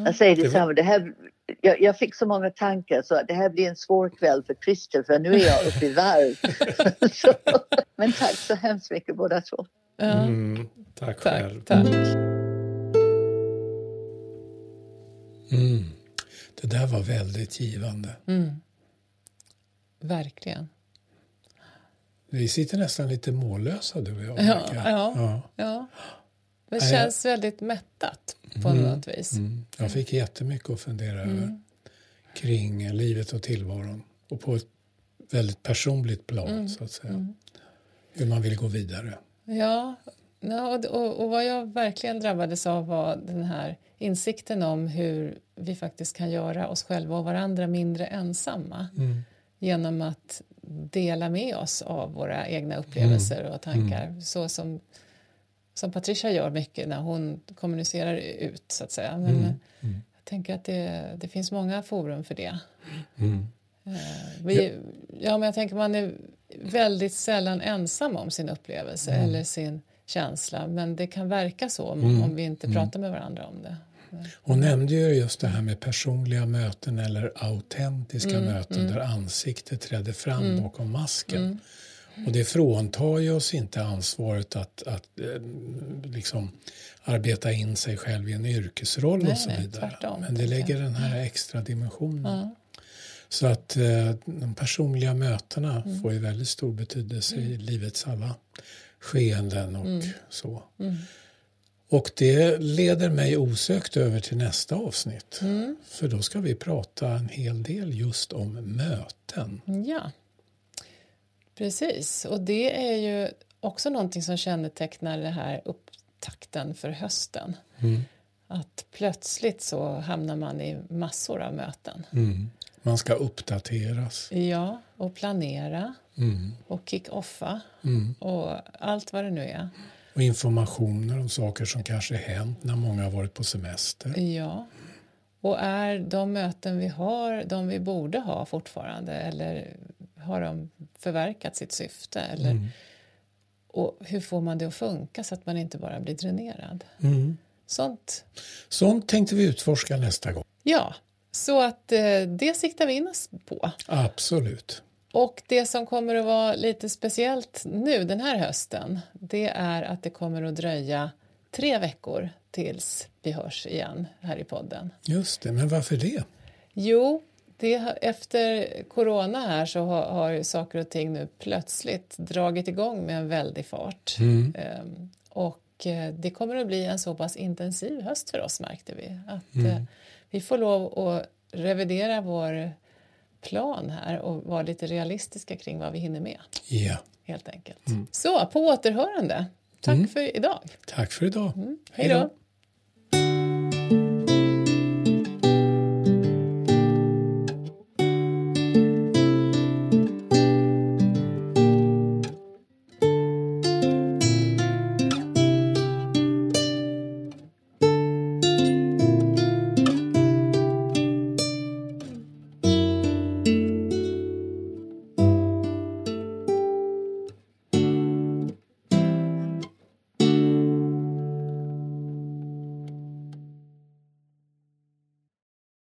jag säger Det detsamma, det här, jag, jag fick så många tankar så det här blir en svår kväll för Christer för nu är jag uppe i varv. så, men tack så hemskt mycket båda två. Mm. Tack själv. tack, tack. Mm. Det där var väldigt givande. Mm. Verkligen. Vi sitter nästan lite mållösa du och jag. Ja, ja. ja. Ja. Det känns väldigt mättat på Mm. något vis. Mm. Jag fick jättemycket att fundera över Mm. kring livet och tillvaron. Och på ett väldigt personligt plan, Mm. så att säga. Mm. Hur man vill gå vidare. Ja, Ja, och, och, och, vad jag verkligen drabbades av var den här insikten om hur vi faktiskt kan göra oss själva och varandra mindre ensamma mm. genom att dela med oss av våra egna upplevelser och tankar. Så som, som Patricia gör mycket när hon kommunicerar ut, så att säga. Men mm. Mm. jag tänker att det, det finns många forum för det. Mm. Eh, vi, ja, men jag tänker man är väldigt sällan ensam om sin upplevelse eller sin känsla men det kan verka så om, mm. om vi inte mm. pratar med varandra om det. Hon nämnde ju just det här med personliga möten eller autentiska mm, möten mm. där ansiktet trädde fram mm. bakom masken. Mm. Och det fråntar ju oss inte ansvaret att, att eh, liksom arbeta in sig själv i en yrkesroll nej, och så vidare. Tvärtom, Men det lägger den här extra dimensionen. Ja. Så att eh, de personliga mötena mm. får ju väldigt stor betydelse i livets alla skeenden och mm. så. Mm. Och det leder mig osökt över till nästa avsnitt. Mm. För då ska vi prata en hel del just om möten. Ja, precis. Och det är ju också någonting som kännetecknar det här upptakten för hösten. Mm. Att plötsligt så hamnar man i massor av möten. Mm. Man ska uppdateras. Ja, och planera mm. och kick-offa mm. och allt vad det nu är. Och informationer om saker som kanske hänt när många har varit på semester. Ja. Och är de möten vi har de vi borde ha fortfarande eller har de förverkat sitt syfte? Eller, mm. Och hur får man det att funka så att man inte bara blir dränerad? Mm. Sånt. Sånt tänkte vi utforska nästa gång. Ja, så att eh, det siktar vi in oss på. Absolut. Och det som kommer att vara lite speciellt nu den här hösten det är att det kommer att dröja tre veckor tills vi hörs igen här i podden. Just det, men varför det? Jo, det, efter corona här så har, har saker och ting nu plötsligt dragit igång med en väldig fart. Mm. Ehm, och eh, det kommer att bli en så pass intensiv höst för oss märkte vi. Att mm. eh, vi får lov att revidera vår plan här och vara lite realistiska kring vad vi hinner med. Ja. Helt enkelt. Mm. Så, på återhörande. Tack mm. för idag. Tack för idag. Mm. Hej då.